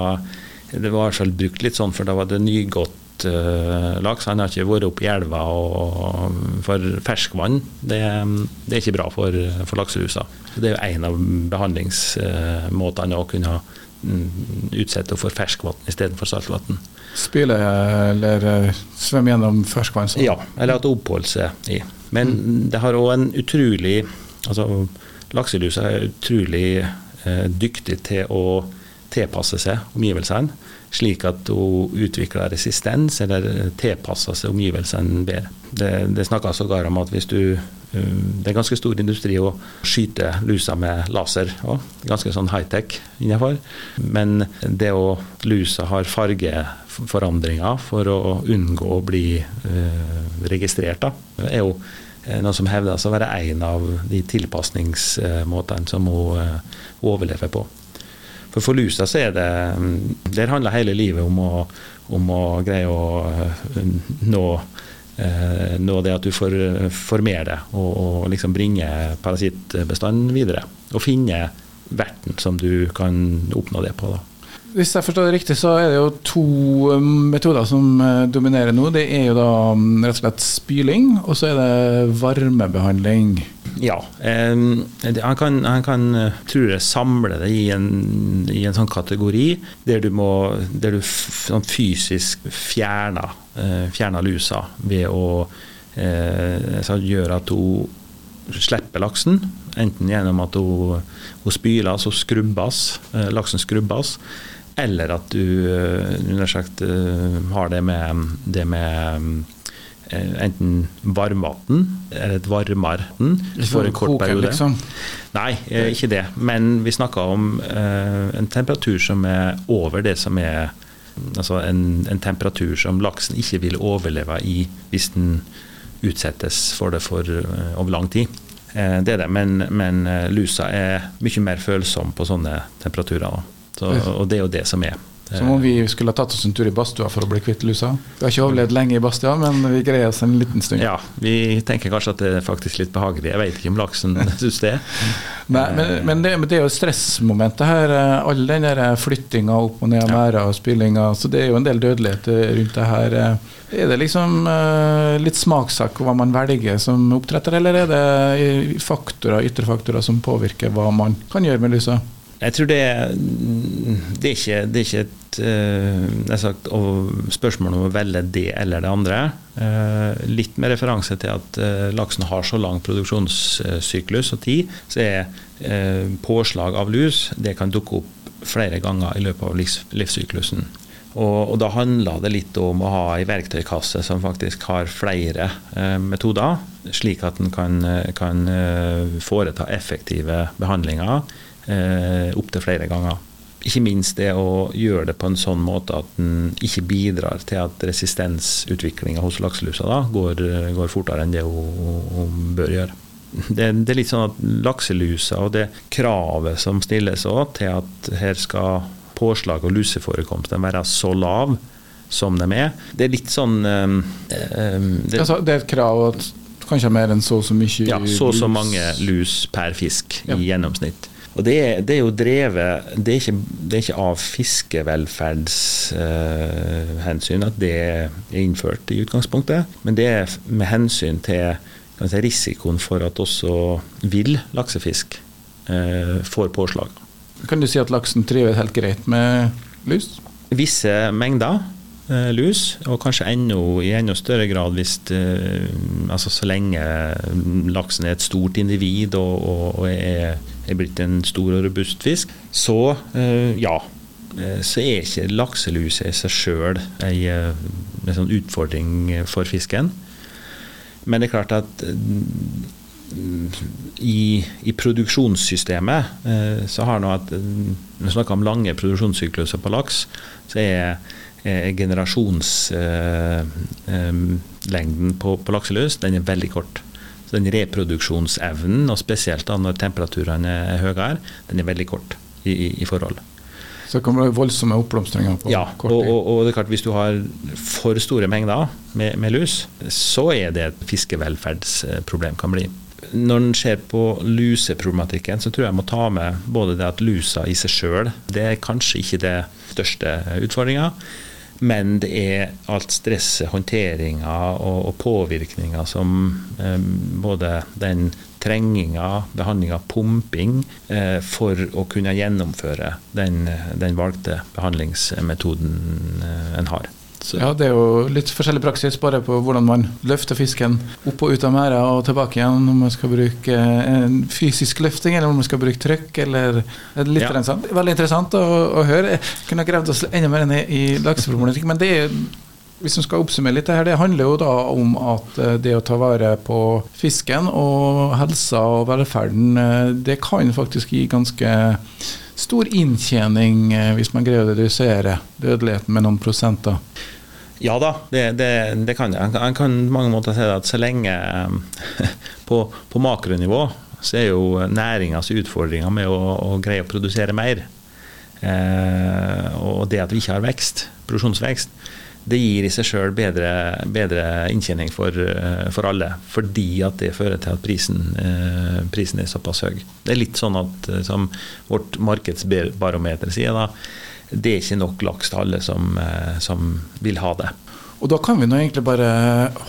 det var i brukt litt sånn, for da var det nygått uh, laks. Han har ikke vært oppe i elva. Og, for ferskvann det, det, er ikke bra for, for lakselusa. Det er jo en av behandlingsmåtene å kunne Mm, utsette for ferskvann istedenfor saltvann. Spyle eller eh, svømme gjennom ferskvann? Ja, eller at det oppholder seg i. Men mm. det har òg en utrolig altså Lakselusa er utrolig eh, dyktig til å tilpasse seg omgivelsene, slik at hun utvikler resistens eller tilpasser seg omgivelsene bedre. Det, det snakkes sågar om at hvis du Eh, det er ganske stor industri å skyte lusa med laser òg. Ganske sånn high-tech innenfor. Men det å lusa har fargeforandringer for å unngå å bli uh, registrert, da, er jo eh, noe som hevdes å være en av de tilpasningsmåtene som hun overlever på. For for lusa så er det mm, Der handler hele livet om å, om å greie å nå eh, nå det at du får formere og, og liksom bringe parasittbestanden videre. Og finne verten som du kan oppnå det på. Da. Hvis jeg forstår det riktig, så er det jo to metoder som dominerer nå. Det er jo da mm, rett og slett spyling, og så er det varmebehandling. Ja. Eh, han kan, han kan tror jeg, samle det i en, i en, sånn kategori der du, må, der du sånn fysisk fjerner, eh, fjerner lusa ved å eh, gjøre at hun slipper laksen. Enten gjennom at hun, hun spyles og skrubbes, eh, laksen skrubbes, eller at du undersøkt, uh, har det med, det med uh, enten varmvann eller et varmere for en kort periode. Liksom. Nei, ikke det. Men vi snakker om en temperatur som er over det som er Altså en, en temperatur som laksen ikke vil overleve i hvis den utsettes for det for, over lang tid. Eh, det er det, men, men, eh, lusa er mye mer følsom på sånne temperaturer. Så, og det er jo det som er. Som om vi skulle ha tatt oss en tur i badstua for å bli kvitt lusa. Vi har ikke overlevd lenge i badstua, men vi greier oss en liten stund. Ja, vi tenker kanskje at det er faktisk litt behagelig. Jeg vet ikke om laksen syns det. Nei, men, men, det, det, er jo stressmomentet her. Eh, all den der flyttinga opp og ned av merder og spillinga. Så det er jo en del dødelighet rundt det her. Er det liksom uh, litt smakssak hva man velger som oppdretter, eller er det faktorer, ytre faktorer som påvirker hva man kan gjøre med lusa? Jeg tror det, det, er, ikke, det er ikke et uh, sagt, spørsmål om å velge det eller det andre. Uh, litt med referanse til at uh, laksen har så lang produksjonssyklus og tid, så er påslag av lus det kan dukke opp flere ganger i løpet av livs, livssyklusen. Og, og, da handler det litt om å ha ei verktøykasse som faktisk har flere metoder, slik at en kan, kan foreta effektive behandlinger eh, opptil flere ganger. Ikke minst det å gjøre det på en sånn måte at en ikke bidrar til at resistensutviklinga hos lakselusa da, går, går, fortere enn det hun, hun bør gjøre. Det, det, er litt sånn at lakselusa og det kravet som stilles òg til at her skal påslag og luseforekomsten være så lav som de er. Det er litt sånn um, det, altså, det, er et krav at kanskje mer enn så og så mye Ja, så og så mange lus per fisk ja. i gjennomsnitt. Og det er, det er, jo drevet Det er ikke, det er ikke av fiskevelferdshensyn uh, at det er innført i utgangspunktet, men det er med hensyn til si, risikoen for at også vill laksefisk uh, får påslag. Kan du si at laksen trives helt greit med lus? Visse mengder eh, lus, og kanskje enda, i enda større grad hvis eh, altså så lenge laksen er et stort individ og, og, og er, er, blitt en stor og robust fisk, så eh, ja. Så er ikke lakselus i seg sjøl en sånn utfordring for fisken. Men det er klart at i, i, produksjonssystemet eh, så har nå at Når vi snakker om lange produksjonssykluser på laks, så er, er generasjonslengden eh, på, på, lakselus den er veldig kort. Så den reproduksjonsevnen, og spesielt da når temperaturene er høyere, den er veldig kort i, i, i forhold. Så det kan være voldsomme oppblomstringer på ja, kort tid? Ja, og, og, det er klart hvis du har for store mengder med, med lus, så er det et fiskevelferdsproblem kan bli når en ser på luseproblematikken, så tror jeg jeg må ta med både det at lusa i seg sjøl, det er kanskje ikke det største utfordringa. Men det er alt stresset, håndteringa og, og påvirkninga som eh, både den trenginga, behandlinga, pumping, eh, for å kunne gjennomføre den, den valgte behandlingsmetoden eh, en har. Så. Ja, Det er jo litt forskjellig praksis bare på hvordan man løfter fisken opp og ut av merda og tilbake igjen. Om man skal bruke en fysisk løfting, eller om man skal bruke trykk. eller litt ja. Sånn. Veldig interessant å, å høre. Jeg kunne gravd oss enda mer ned i lakseproblematikk. Men det er hvis man skal oppsummere litt, det her, det handler jo da om at eh, det å ta vare på fisken og helsa og velferden, eh, det kan faktisk gi ganske stor inntjening eh, hvis man greier å redusere dødeligheten med noen prosenter? Ja da, det, det, det kan jeg. Jeg kan på mange måter si at så lenge eh, på, på makronivå så er jo næringas utfordringer med å, å, greie å produsere mer, eh, og det at vi ikke har vekst, produksjonsvekst, det gir i seg sjøl bedre, bedre, inntjening for, eh, for, alle. Fordi at det fører til at prisen, eh, prisen, er såpass høy. Det er litt sånn at, eh, som vårt markedsbarometer sier, da, det er ikke nok laks til alle som, som vil ha det. Og da kan vi nå egentlig bare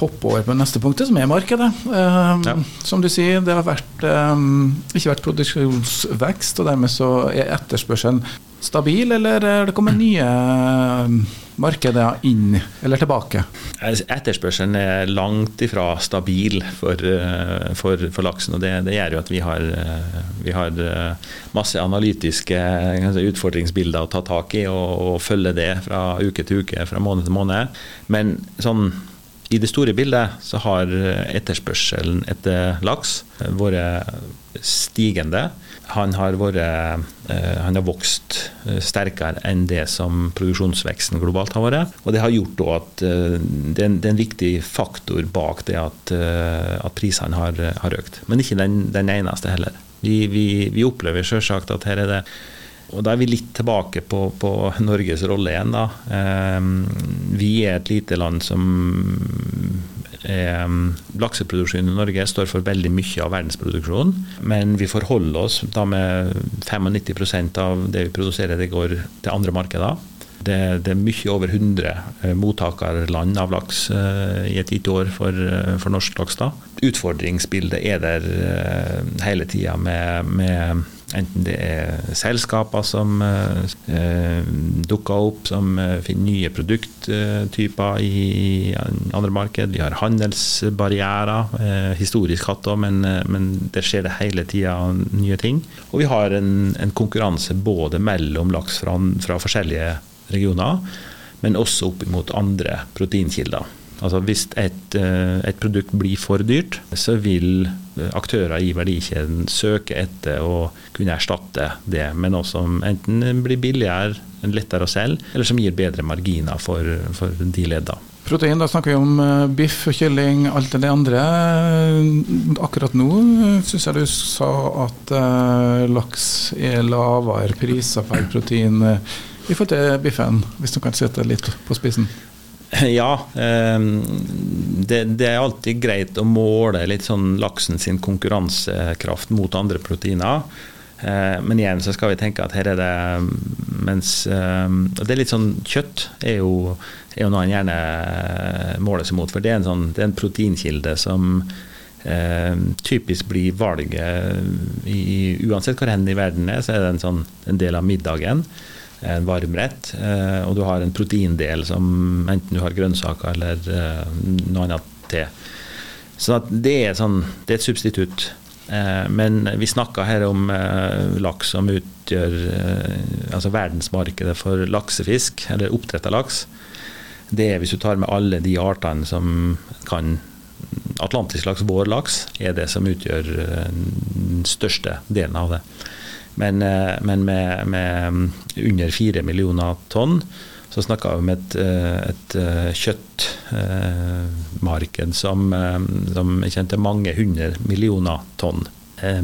hoppe over på neste punkt, som er markedet. Um, ja. Som du sier, det har vært, um, ikke vært produksjonsvekst, og dermed så er etterspørselen stabil, eller er det kommet nye um, markeder inn eller tilbake? Etterspørselen er langt ifra stabil for, uh, for, for laksen. og det, det, gjør jo at vi har, uh, vi har uh, masse analytiske utfordringsbilder å ta tak i og, og følge det fra uke til uke, fra måned til måned. Men sånn i det store bildet så har etterspørselen etter laks vært stigende han har, vært, eh, han har vokst eh, sterkere enn det som produksjonsveksten globalt har vært. Og Det har gjort at eh, det er, en, viktig faktor bak det at, at prisene har, har, økt. Men ikke den, den eneste heller. Vi, vi, vi opplever selvsagt at her er det og Da er vi litt tilbake på, på Norges rolle igjen. da. Vi er et lite land som eh, lakseproduksjonen i Norge står for veldig mye av verdensproduksjonen. Men vi forholder oss da med 95% av det vi produserer, det går til andre markeder. Det, det, er mye over 100 eh, mottakerland av laks eh, i et gitt år for, eh, for norsk laks. da. Utfordringsbildet er der hele tida med, med Enten det er selskaper som eh, dukker opp, som eh, finner nye produkttyper i andre marked. Vi har handelsbarrierer, eh, historisk hatt òg, men, eh, men det skjer det hele tida nye ting. Og vi har en, en konkurranse både mellom laks fra, fra forskjellige regioner, men også opp mot andre proteinkilder. Altså Hvis et, eh, et, produkt blir for dyrt, så vil aktører i verdikjeden søke etter å kunne erstatte det med noe som enten blir billigere, lettere å selge, eller som gir bedre marginer for, for de leddene. Protein, da snakker vi om eh, biff og kylling, alt det andre. Akkurat nå syns jeg du sa at uh, laks er lavere priser per protein i forhold til biffen, hvis du kan sette det litt på spissen? Ja, ehm, det, er alltid greit å måle litt sånn laksen sin konkurransekraft mot andre proteiner. Eh, men igjen så skal vi tenke at her er det mens ehm, Det er litt sånn Kjøtt er jo, er jo noe en gjerne måler seg mot. For det er en, sånn, det er en proteinkilde som eh, typisk blir valget i, Uansett hvor hen i verden er, så er det en, sånn, en del av middagen en varmrett, eh, og du har en proteindel som enten du har grønnsaker eller eh, noe annet til. Så det er, sånn, det er et substitutt. Eh, men vi snakker her om laks som utgjør altså verdensmarkedet for laksefisk, eller oppdrett av laks. Det er hvis du tar med alle de artene som kan Atlantisk laks, vår laks, er det som utgjør den største delen av det. Men, eh, men med, med, under fire millioner tonn så snakker vi om et, eh, et eh, kjøttmarked som, som kjente mange hundre millioner tonn.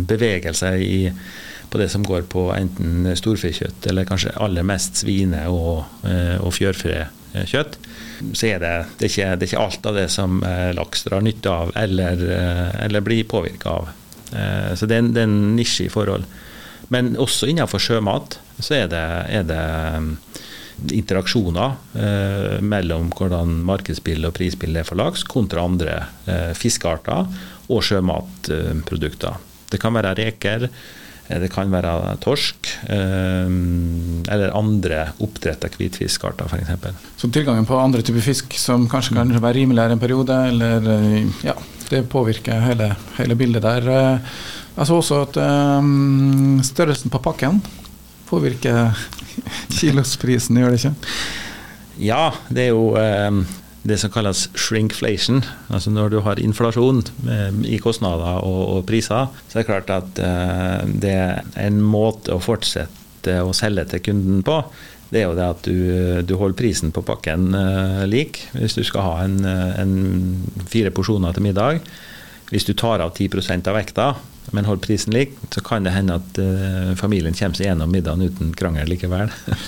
Bevegelse i, på det som går på enten storfekjøtt eller kanskje aller mest svine- og, og fjørfekjøtt. Så er det, det, er ikke, det er ikke alt av det som laks drar nytte av eller, eller blir påvirka av. Så det er en, det er en nisje i forhold. Men også innenfor sjømat så er det, er det um, interaksjoner eh, mellom hvordan markedsbildet og prisbildet er for laks, kontra andre eh, fiskearter og sjømatprodukter. Det kan være reker, eh, det kan være torsk, eh, eller andre oppdretta hvitfiskarter f.eks. Så tilgangen på andre typer fisk som kanskje kan være rimeligere en periode, eller eh, ja, det påvirker hele, hele bildet der. Jeg så også at um, størrelsen på pakken påvirker kilosprisen, gjør det ikke? Ja, det er jo um, det som kalles shrinkflation. Altså når du har inflasjon um, i kostnader og, og, priser, så er det klart at uh, det er en måte å fortsette å selge til kunden på. Det er jo det at du, du holder prisen på pakken uh, lik. Hvis du skal ha en, en fire porsjoner til middag. Hvis du tar av 10% av vekta, men holder prisen lik, så kan det hende at uh, familien kommer seg gjennom middagen uten krangel likevel.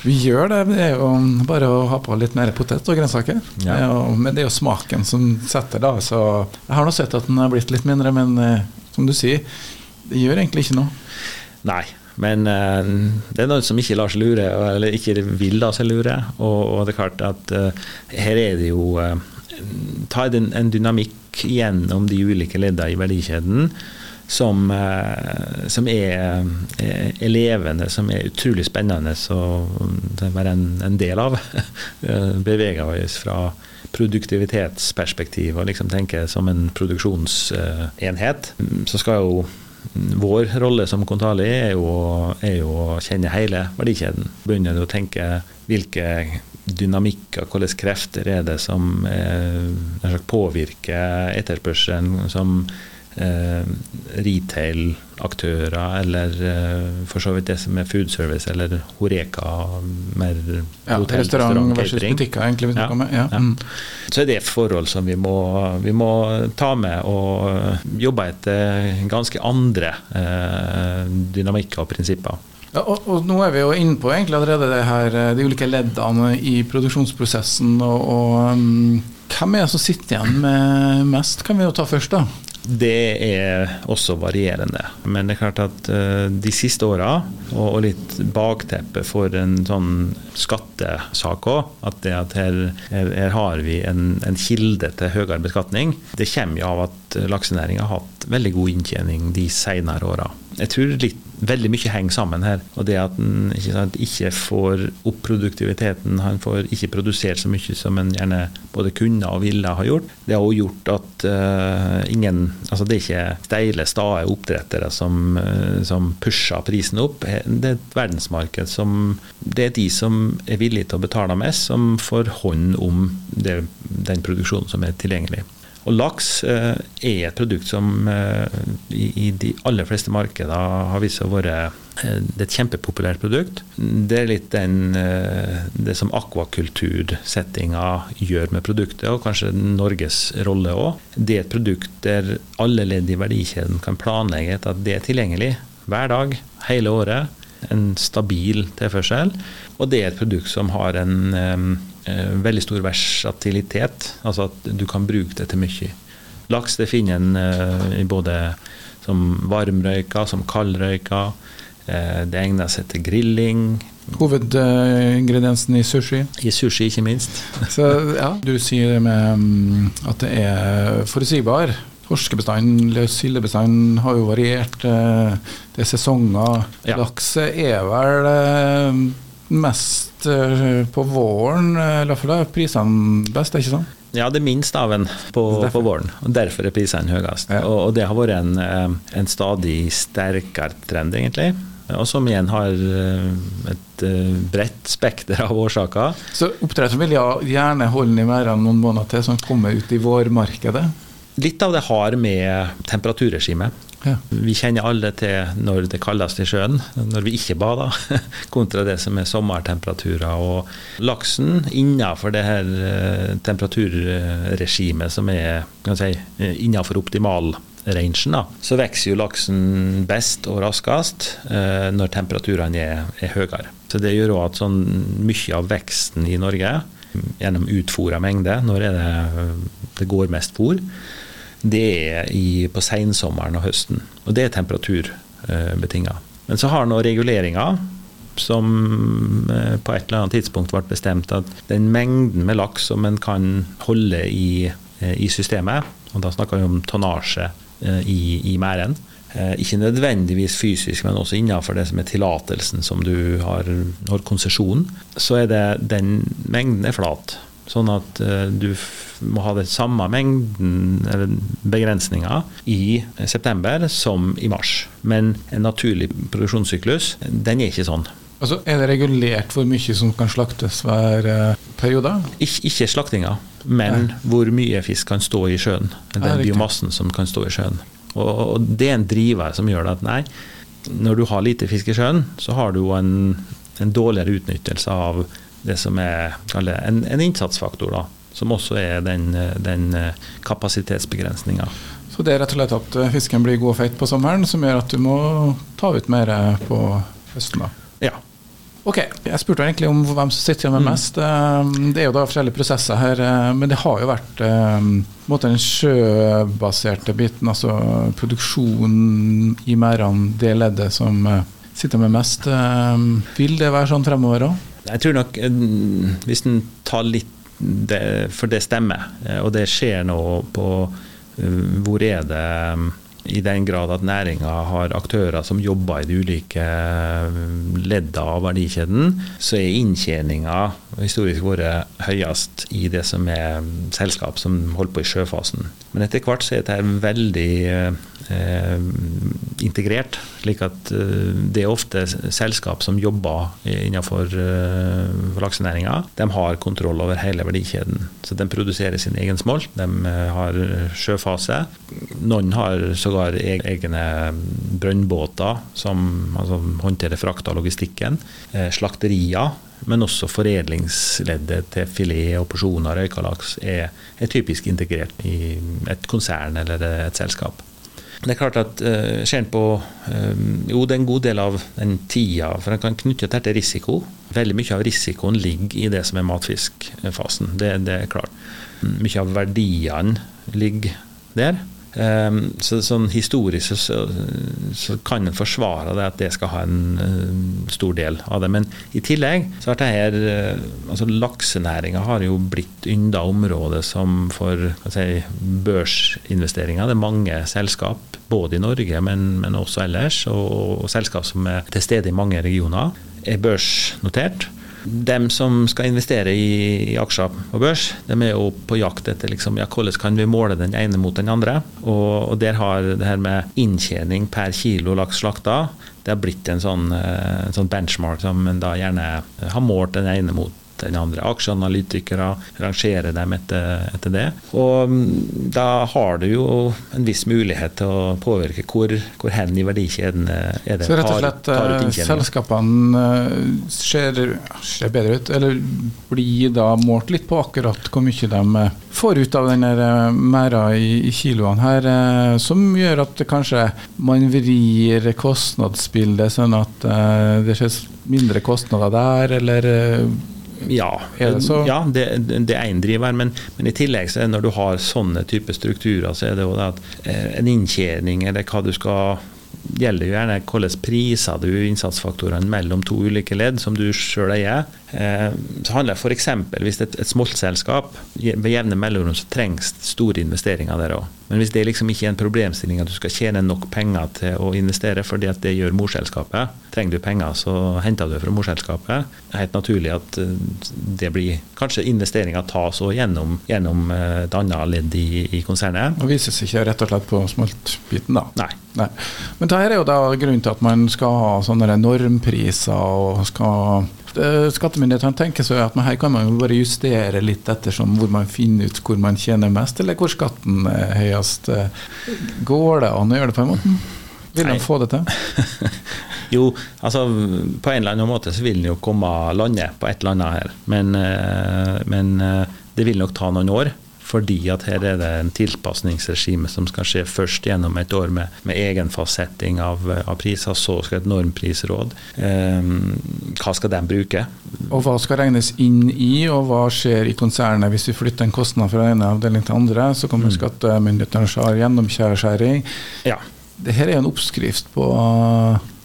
Vi gjør det. Det er jo bare å ha på litt mer potet og grønnsaker. Ja. men det er jo smaken som setter, da. Så jeg har nå sett at den har blitt litt mindre, men uh, som du sier, det gjør egentlig ikke noe. Nei, Men uh, det er noe som ikke lar seg lure, eller ikke vil la seg lure. Og, og det er klart at uh, her er det jo Ta en, en dynamikk gjennom de ulike leddene i verdikjeden som, som er, er, levende, som er utrolig spennende å være en, en del av. Beveger oss fra produktivitetsperspektiv og liksom tenke som en produksjonsenhet, så skal jo vår rolle som Kontali er jo, er jo å kjenne hele verdikjeden. Begynner du å tenke hvilke dynamikker, hvilke krefter er det som er, påvirker etterspørselen, som eh, retail-aktører, eller eh, for så vidt det som er food service, eller Horeka, mer ja, hotell, restaurant versus butikker, egentlig. Ja, ja. Ja. Mm. Så er det forhold som vi må, vi må, ta med og jobbe etter ganske andre eh, dynamikker og prinsipper. Ja, og, og, Nå er vi jo inne på egentlig allerede det her, eh, de ulike leddene i produksjonsprosessen. og, og um, Hvem er det som sitter igjen med mest, kan vi jo ta først. da. Det er også varierende. Men det er klart at uh, de siste åra, og, litt bakteppet for en sånn skattesak òg, at at her, her, har vi en, en, kilde til høyere beskatning, det kommer jo av at laksenæringa har hatt veldig god inntjening de senere åra. Jeg tror litt veldig mye henger sammen her. Og det at en ikke, ikke, får opp produktiviteten, han får ikke produsert så mye som en gjerne både kunne og ville ha gjort, det har også gjort at uh, ingen Altså det er ikke steile, stae oppdrettere som, uh, som pusher prisen opp. Det er et verdensmarked som Det er de som er villige til å betale mest, som får hånd om det, den produksjonen som er tilgjengelig. Og laks eh, er et produkt som eh, i, i, de aller fleste markeder har vist seg å være eh, det er et kjempepopulært produkt. Det er litt den, eh, det som akvakultursettinga gjør med produktet, og kanskje Norges rolle òg. Det er et produkt der alle ledd i verdikjeden kan planlegge at det er tilgjengelig hver dag, hele året. En stabil tilførsel. Og det er et produkt som har en eh, veldig stor versatilitet. Altså at du kan bruke det til mye. Laks det finner en uh, både som varmrøyka, som kaldrøyka. Uh, det egner seg til grilling. Hovedingrediensen i sushi? I sushi, ikke minst. Så, ja, du sier det med um, at det er forutsigbar. Torskebestanden, sildebestanden har jo variert. Det er sesonger. Ja. Laks er vel mest eh, på våren, eller hvert fall er prisene best, er ikke sant? Ja, det er minst av en på, på våren. og Derfor er prisene høyest. Ja. Og, og, det har vært en, eh, en, stadig sterkere trend, egentlig. Og som igjen har et bredt spekter av årsaker. Så oppdretteren vil gjerne holde den i merdene noen måneder til, så den kommer ut i vårmarkedet? Litt av det har med temperaturregimet ja. Vi kjenner alle til når det kalles i sjøen, når vi ikke bader, kontra det som er sommertemperaturer. Og laksen innenfor det her eh, temperaturregimet som er kan si, eh, innenfor optimalrangen, så vokser jo laksen best og raskest eh, når temperaturene er, er høyere. Så Det gjør òg at sånn mye av veksten i Norge, gjennom utfôra mengde, når det, det går mest fôr, det er i, på sensommeren og høsten. Og det er temperaturbetinga. Men så har nå reguleringa som eh, på et eller annet tidspunkt ble bestemt at den mengden med laks som en kan holde i, eh, i systemet, og da snakker vi om tonnasje eh, i, i merden, ikke nødvendigvis fysisk, men også innenfor det som er tillatelsen som du har, har konsesjon, så er det den mengden er flat. Sånn at uh, du må ha den samme mengden eller begrensninger i september som i mars. Men en naturlig produksjonssyklus, den er ikke sånn. Altså, Er det regulert hvor mye som kan slaktes hver uh, periode? Ik ikke slaktinga, men Nei. hvor mye fisk kan stå i sjøen. Den biomassen som kan stå i sjøen. Og, og, det er en driver som gjør det at nei, når du har lite fisk i sjøen, så har du en, en dårligere utnyttelse av det som er en, en innsatsfaktor, da, som også er den, den eh, kapasitetsbegrensninga. Så det er rett og slett at eh, fisken blir god og feit på sommeren, som gjør at du må ta ut mer eh, på høsten? da? Ja. Ok, Jeg spurte egentlig om hvem som sitter igjen med mm. mest. Det er jo da forskjellige prosesser her, men det har jo vært den sjøbaserte biten, altså produksjonen i merdene, det leddet som sitter med mest. Vil det være sånn fremover òg? Jeg tror nok, hvis en tar litt det, For det stemmer, og det skjer nå på Hvor er det i den grad at næringa har aktører som jobber i de ulike ledda av verdikjeden, så er inntjeninga historisk vært høyest i det som er selskap som holder på i sjøfasen. Men etter hvert så er dette veldig eh, integrert, slik at eh, det er ofte selskap som jobber innenfor eh, laksenæringa. De har kontroll over hele verdikjeden. Så de produserer sin egen smolt, de eh, har sjøfase. Noen har sågar egne brønnbåter som altså, håndterer frakt av logistikken. Eh, slakterier men også foredlingsleddet til filet og porsjoner røykalaks er, er, typisk integrert i et konsern eller et selskap. Det er klart at uh, ser på uh, Jo, det er en god del av den tida, for en kan knytte dette til risiko. Veldig mye av risikoen ligger i det som er matfiskfasen. Det, det er klart. Mye av verdiene ligger der. Um, så, sånn Historisk så, så, kan en forsvare det at det skal ha en uh, stor del av det. Men i tillegg så har det uh, altså Laksenæringa jo blitt ynda område som for si, børsinvesteringer. Det er mange selskap, både i Norge, men, men også ellers, og, og selskap som er til stede i mange regioner, er børsnotert. De som skal investere i, i, aksjer på børs, de er jo på jakt etter liksom, ja, hvordan kan vi måle den ene mot den andre. Og, og der har det her med inntjening per kilo laks slakta det har blitt en sånn, eh, en sånn benchmark som en da gjerne har målt den ene mot den andre. Aksjeanalytikere rangerer dem etter, etter, det. Og mm, da har du jo en viss mulighet til å påvirke hvor, hvor hen i verdikjeden er det Så rett og slett tar, tar eh, selskapene eh, ser, ser, bedre ut, eller blir da målt litt på akkurat hvor mye de eh, får ut av den merda i, i kiloene her, som gjør at kanskje man vrir kostnadsbildet sånn at det skjer mindre kostnader der, eller ja, ja det, det, er én driver. Men, men, i tillegg så er det når du har sånne typer strukturer, så er det jo det at eh, en inntjening eller hva du skal gjelder jo gjerne hvordan priser du innsatsfaktorene mellom to ulike ledd som du sjøl eier. Eh, så handler det f.eks. hvis et, et smoltselskap ved jevne mellomrom så trengs store investeringer der òg. Men hvis det liksom ikke er en problemstilling at du skal tjene nok penger til å investere fordi at det gjør morselskapet, trenger du penger, så henter du det fra morselskapet. Det er helt naturlig at eh, det blir Kanskje investeringer tas òg gjennom, gjennom eh, et annet ledd i, i konsernet. Og vises ikke rett og slett på smoltbiten, da. Nei. Nei. Men det er jo da grunnen til at man skal ha sånne normpriser og skal Eh, skattemyndighetene tenker seg at her kan man jo bare justere litt ettersom hvor man finner ut hvor man tjener mest, eller hvor skatten er høyest. Eh, går det an å gjøre det på en måte? Vil de få det til? jo, altså på en eller annen måte så vil den jo komme lande på et eller annet her. Men, eh, men det vil nok ta noen år. Fordi at her er det en tilpasningsregime som skal skje først gjennom et år med, med egenfastsetting av, av, priser. Så skal et normprisråd. Eh, hva skal de bruke? Og hva skal regnes inn i, og hva skjer i konsernet hvis vi flytter en kostnad fra ene avdeling til andre? Så kommer mm. skattemyndighetene og har gjennomkjæreskjæring. Ja. Dette er en oppskrift på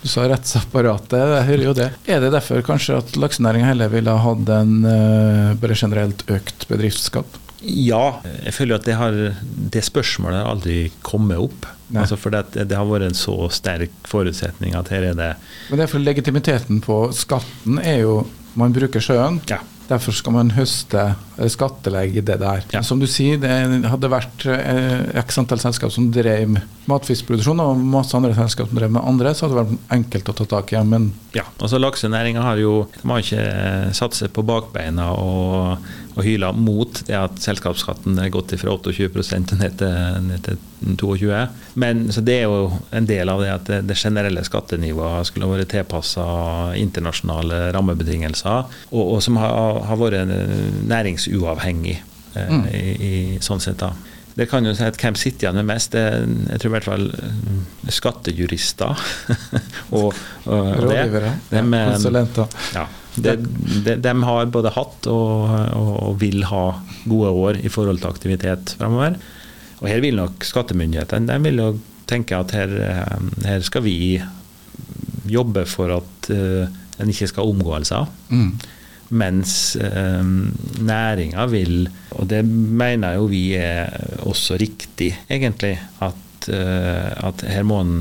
du sa rettsapparatet, jeg hører jo det. Er det derfor kanskje at laksenæringa heller ville hatt en uh, bare generelt økt bedriftsskatt? Ja, jeg føler at det, har, det spørsmålet har aldri kommet opp. Altså for det, det, har vært en så sterk forutsetning at her er det Men det er for legitimiteten på skatten er jo Man bruker sjøen. Ja. Derfor skal man høste, eller skattelegge det der. Ja. Som du sier, det hadde vært eh, x antall selskap som drev matfiskproduksjon, og masse andre selskap som drev med andre, så hadde det vært enkelt å ta tak i. Men ja, altså laksenæringa har jo de har ikke satt seg på bakbeina og og hyla mot det at selskapsskatten er gått fra 28 ned til, ned til 22 Men så det er jo en del av det at det, det generelle skattenivået skulle vært tilpassa internasjonale rammebetingelser, og, og som har, har, vært næringsuavhengig eh, mm. i, i, sånn sett. da. Det kan jo si at Hvem sitter igjen med mest? Det, jeg tror i hvert fall eh, skattejurister. og, og Rådgivere. Konsulenter. Ja, de, de, de, har både hatt og, og, og, vil ha gode år i forhold til aktivitet framover. Og her vil nok skattemyndighetene de vil nok tenke at her, her, skal vi jobbe for at en ikke skal omgåelser. Mm. Mens eh, næringa vil, og det mener jo vi er også riktig, egentlig, at, eh, at her må en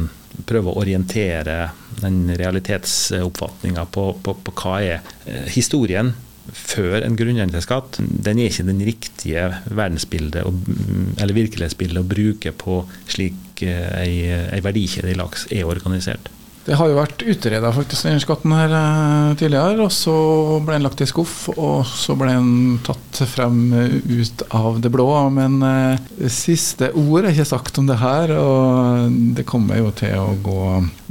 prøve å orientere den realitetsoppfatninga på, på, på, hva er eh, historien før en grunnrenteskatt. Den er ikke den riktige verdensbildet eller virkelighetsbildet å bruke på slik eh, ei, ei verdikjede i laks er organisert. Det har jo vært utreda faktisk den skatten her eh, tidligere, og så ble den lagt i skuff. Og så ble den tatt frem ut av det blå. Men eh, siste ord er ikke sagt om det her, og det kommer jo til å gå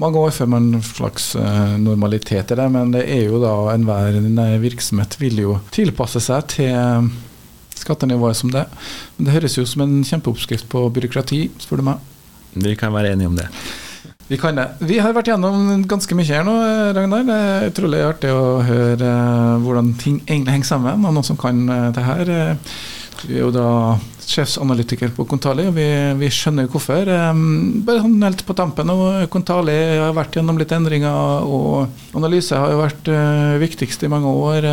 mange år før man slags eh, normalitet i det. Men det er jo da enhver virksomhet vil jo tilpasse seg til skattenivået som det. Men det høres jo som en kjempeoppskrift på byråkrati, spør du meg. Vi kan være enige om det. Vi kan det. Vi har vært gjennom ganske mye her nå, Ragnar. Det er utrolig artig å høre eh, hvordan ting egentlig henger sammen, og noen som kan eh, det her. Du er jo da sjefsanalytiker på Kontali, og vi, vi skjønner jo hvorfor. Bare sånn helt på tampen. og Kontali har vært gjennom litt endringer, og analyse har jo vært viktigst i mange år.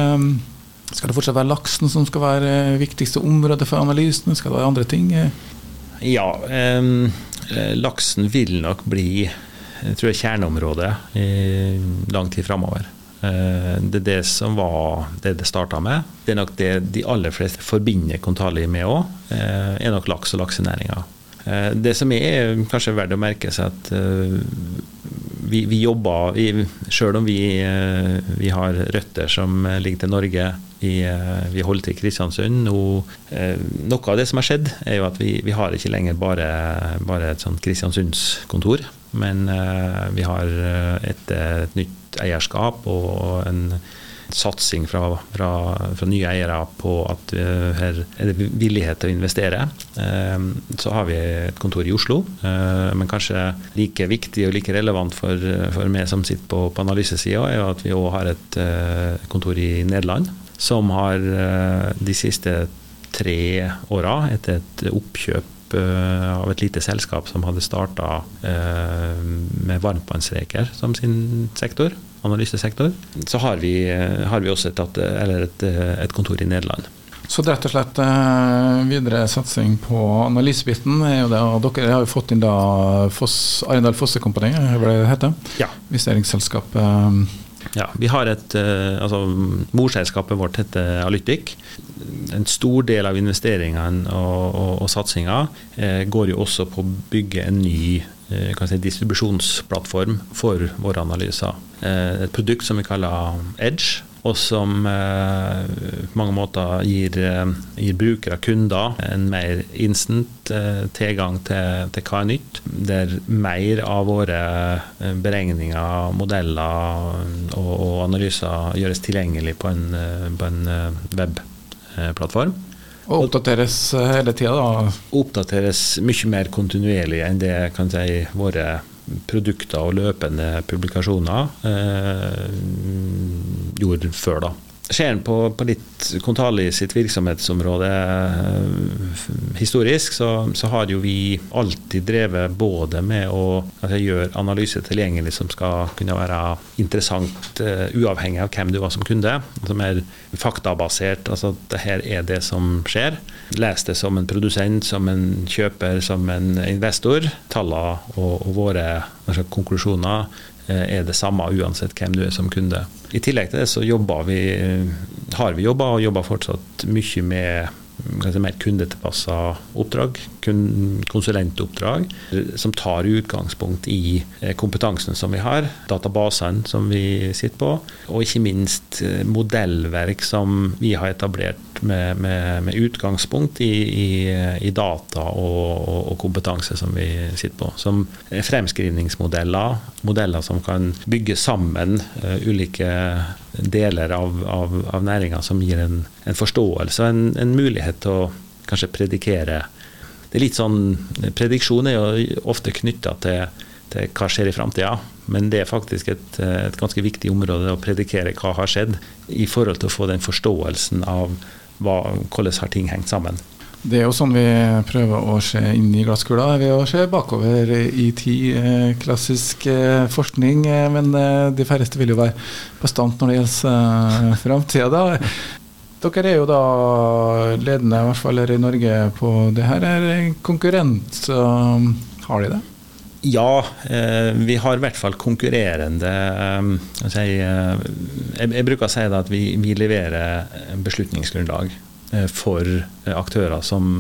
Skal det fortsatt være laksen som skal være viktigste området for analysen? Skal det være andre ting? Ja, um, laksen vil nok bli jeg tror jeg kjerneområdet i lang tid framover. Eh, det er det som var det det starta med. Det er nok det de aller fleste forbinder Kontali med òg, eh, er nok laks og laksenæringa. Det som er kanskje verdt å merke seg, at vi, vi jobber selv om vi, vi, har røtter som ligger til Norge, vi, vi holder til Kristiansund. Og, noe av det som har skjedd, er jo at vi, vi har ikke lenger bare, bare et sånt Kristiansundskontor. Men eh, vi har eh, et, et, nytt eierskap og en satsing fra, fra, fra nye eiere på at eh, her er det villighet til å investere. Så har vi et kontor i Oslo, men kanskje like viktig og like relevant for, for meg som sitter på, på analysesida, er jo at vi òg har et kontor i Nederland som har de siste tre åra, etter et oppkjøp Eh, av et lite selskap som hadde starta eh, med varmtvannsreker som sin sektor, analysesektor. Så har vi, eh, har vi også et, et, et, kontor i Nederland. Så rett og slett videre satsing på analysebiten er jo det, og Dere har jo fått inn da Foss, Arendal Fosse Company, hva det heter? Ja. Investeringsselskapet. Ja, vi har et, altså Morselskapet vårt heter Alytic en stor del av investeringene og, og, og satsinga eh, går jo også på å bygge en ny eh, si, distribusjonsplattform for våre analyser. Eh, et produkt som vi kaller Edge, og som eh, på mange måter gir, eh, gir brukere, kunder, en mer instant eh, tilgang til, til, hva er nytt. Der mer av våre beregninger, modeller og, og analyser gjøres tilgjengelig på en, på en web Eh. Og oppdateres hele tida, da? Oppdateres mye mer kontinuerlig enn det kan si våre produkter og løpende publikasjoner eh, gjorde før. da. Ser på, på, litt Kontali sitt virksomhetsområde eh, historisk, så, så, har jo vi alltid drevet både med å altså, gjøre analyse tilgjengelig som skal kunne være interessant uh, uavhengig av hvem du var som kunde. Som er faktabasert. altså det her er det som skjer. Les det som en produsent, som en kjøper, som en investor. Tallene og, og våre altså, konklusjoner Eh, er det samme uansett hvem du er som kunde. I tillegg til det så vi, har vi jobba og jobber fortsatt mye med kanskje mer kundetilpassa oppdrag, konsulentoppdrag, som tar utgangspunkt i eh, kompetansen som vi har, databasene som vi sitter på, og ikke minst eh, modellverk som vi har etablert med, med, med utgangspunkt i, i, i data og, og, kompetanse som vi sitter på. Som fremskrivningsmodeller, modeller som kan bygge sammen uh, ulike deler av, av, av næringa som gir en, en forståelse og en, en, mulighet til å kanskje predikere. Det er litt sånn, Prediksjon er jo ofte knytta til, til, hva skjer i framtida, men det er faktisk et, et, ganske viktig område å predikere hva har skjedd, i forhold til å få den forståelsen av hva, hvordan har ting hengt sammen. Det er jo sånn vi prøver å se inn i glasskula ved å se bakover i tid. Eh, klassisk eh, forskning, eh, men de færreste vil jo være bastant når det gjelder framtida. Dere er jo da ledende, i hvert fall her i Norge, på det her. Er konkurrent, så har de det? Ja, vi har i hvert fall konkurrerende jeg, bruker å si at vi, leverer beslutningsgrunnlag for eh, aktører som,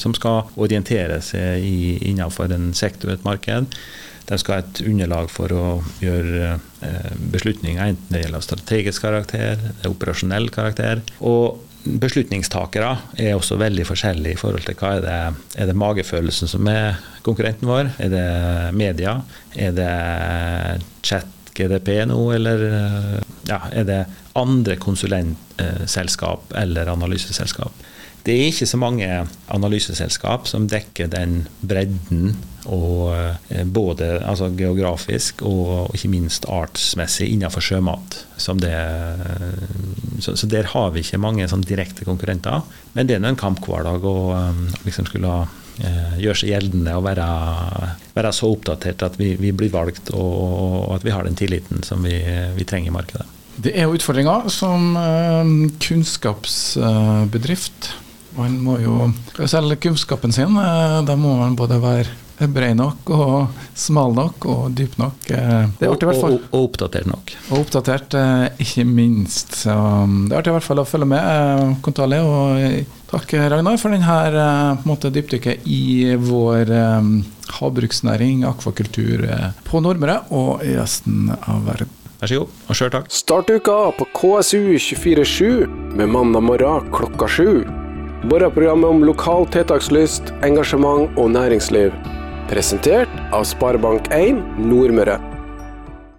som skal orientere seg i, innenfor en sektor, et marked. De skal ha et underlag for å gjøre eh, beslutninger, enten det gjelder strategisk karakter, operasjonell karakter. Og beslutningstakere er også veldig forskjellige i forhold til hva er det er det magefølelsen som er konkurrenten vår? Er det media? Er det chat GDP nå, eller ja, er det andre konsulentselskap eller analyseselskap. Det er ikke så mange analyseselskap som dekker den bredden, og eh, både altså geografisk og ikke minst artsmessig innenfor sjømat. Det, så, så, der har vi ikke mange sånn direkte konkurrenter. Men det er en kamp hver dag å eh, liksom skulle eh, gjøre seg gjeldende og være, være, så oppdatert at vi, vi blir valgt og, at vi har den tilliten som vi, vi trenger i markedet. Det er jo utfordringer som eh, kunnskapsbedrift. Man må jo selge kunnskapen sin. Eh, da må man både være bred nok og smal nok og dyp nok. Eh, det er artig i hvert fall. Og, og, oppdatert nok. Og oppdatert, ikke minst. Så det er artig i hvert fall å følge med. Kontale. og takk Ragnar for denne dypdykket i vår havbruksnæring, akvakultur på Nordmøre og resten av verden. Vær så god, og sjøl takk. Start uka på KSU247 med mandag morgen klokka sju. Morgenprogrammet om lokal tiltakslyst, engasjement og næringsliv. Presentert av Sparebank1 Nordmøre.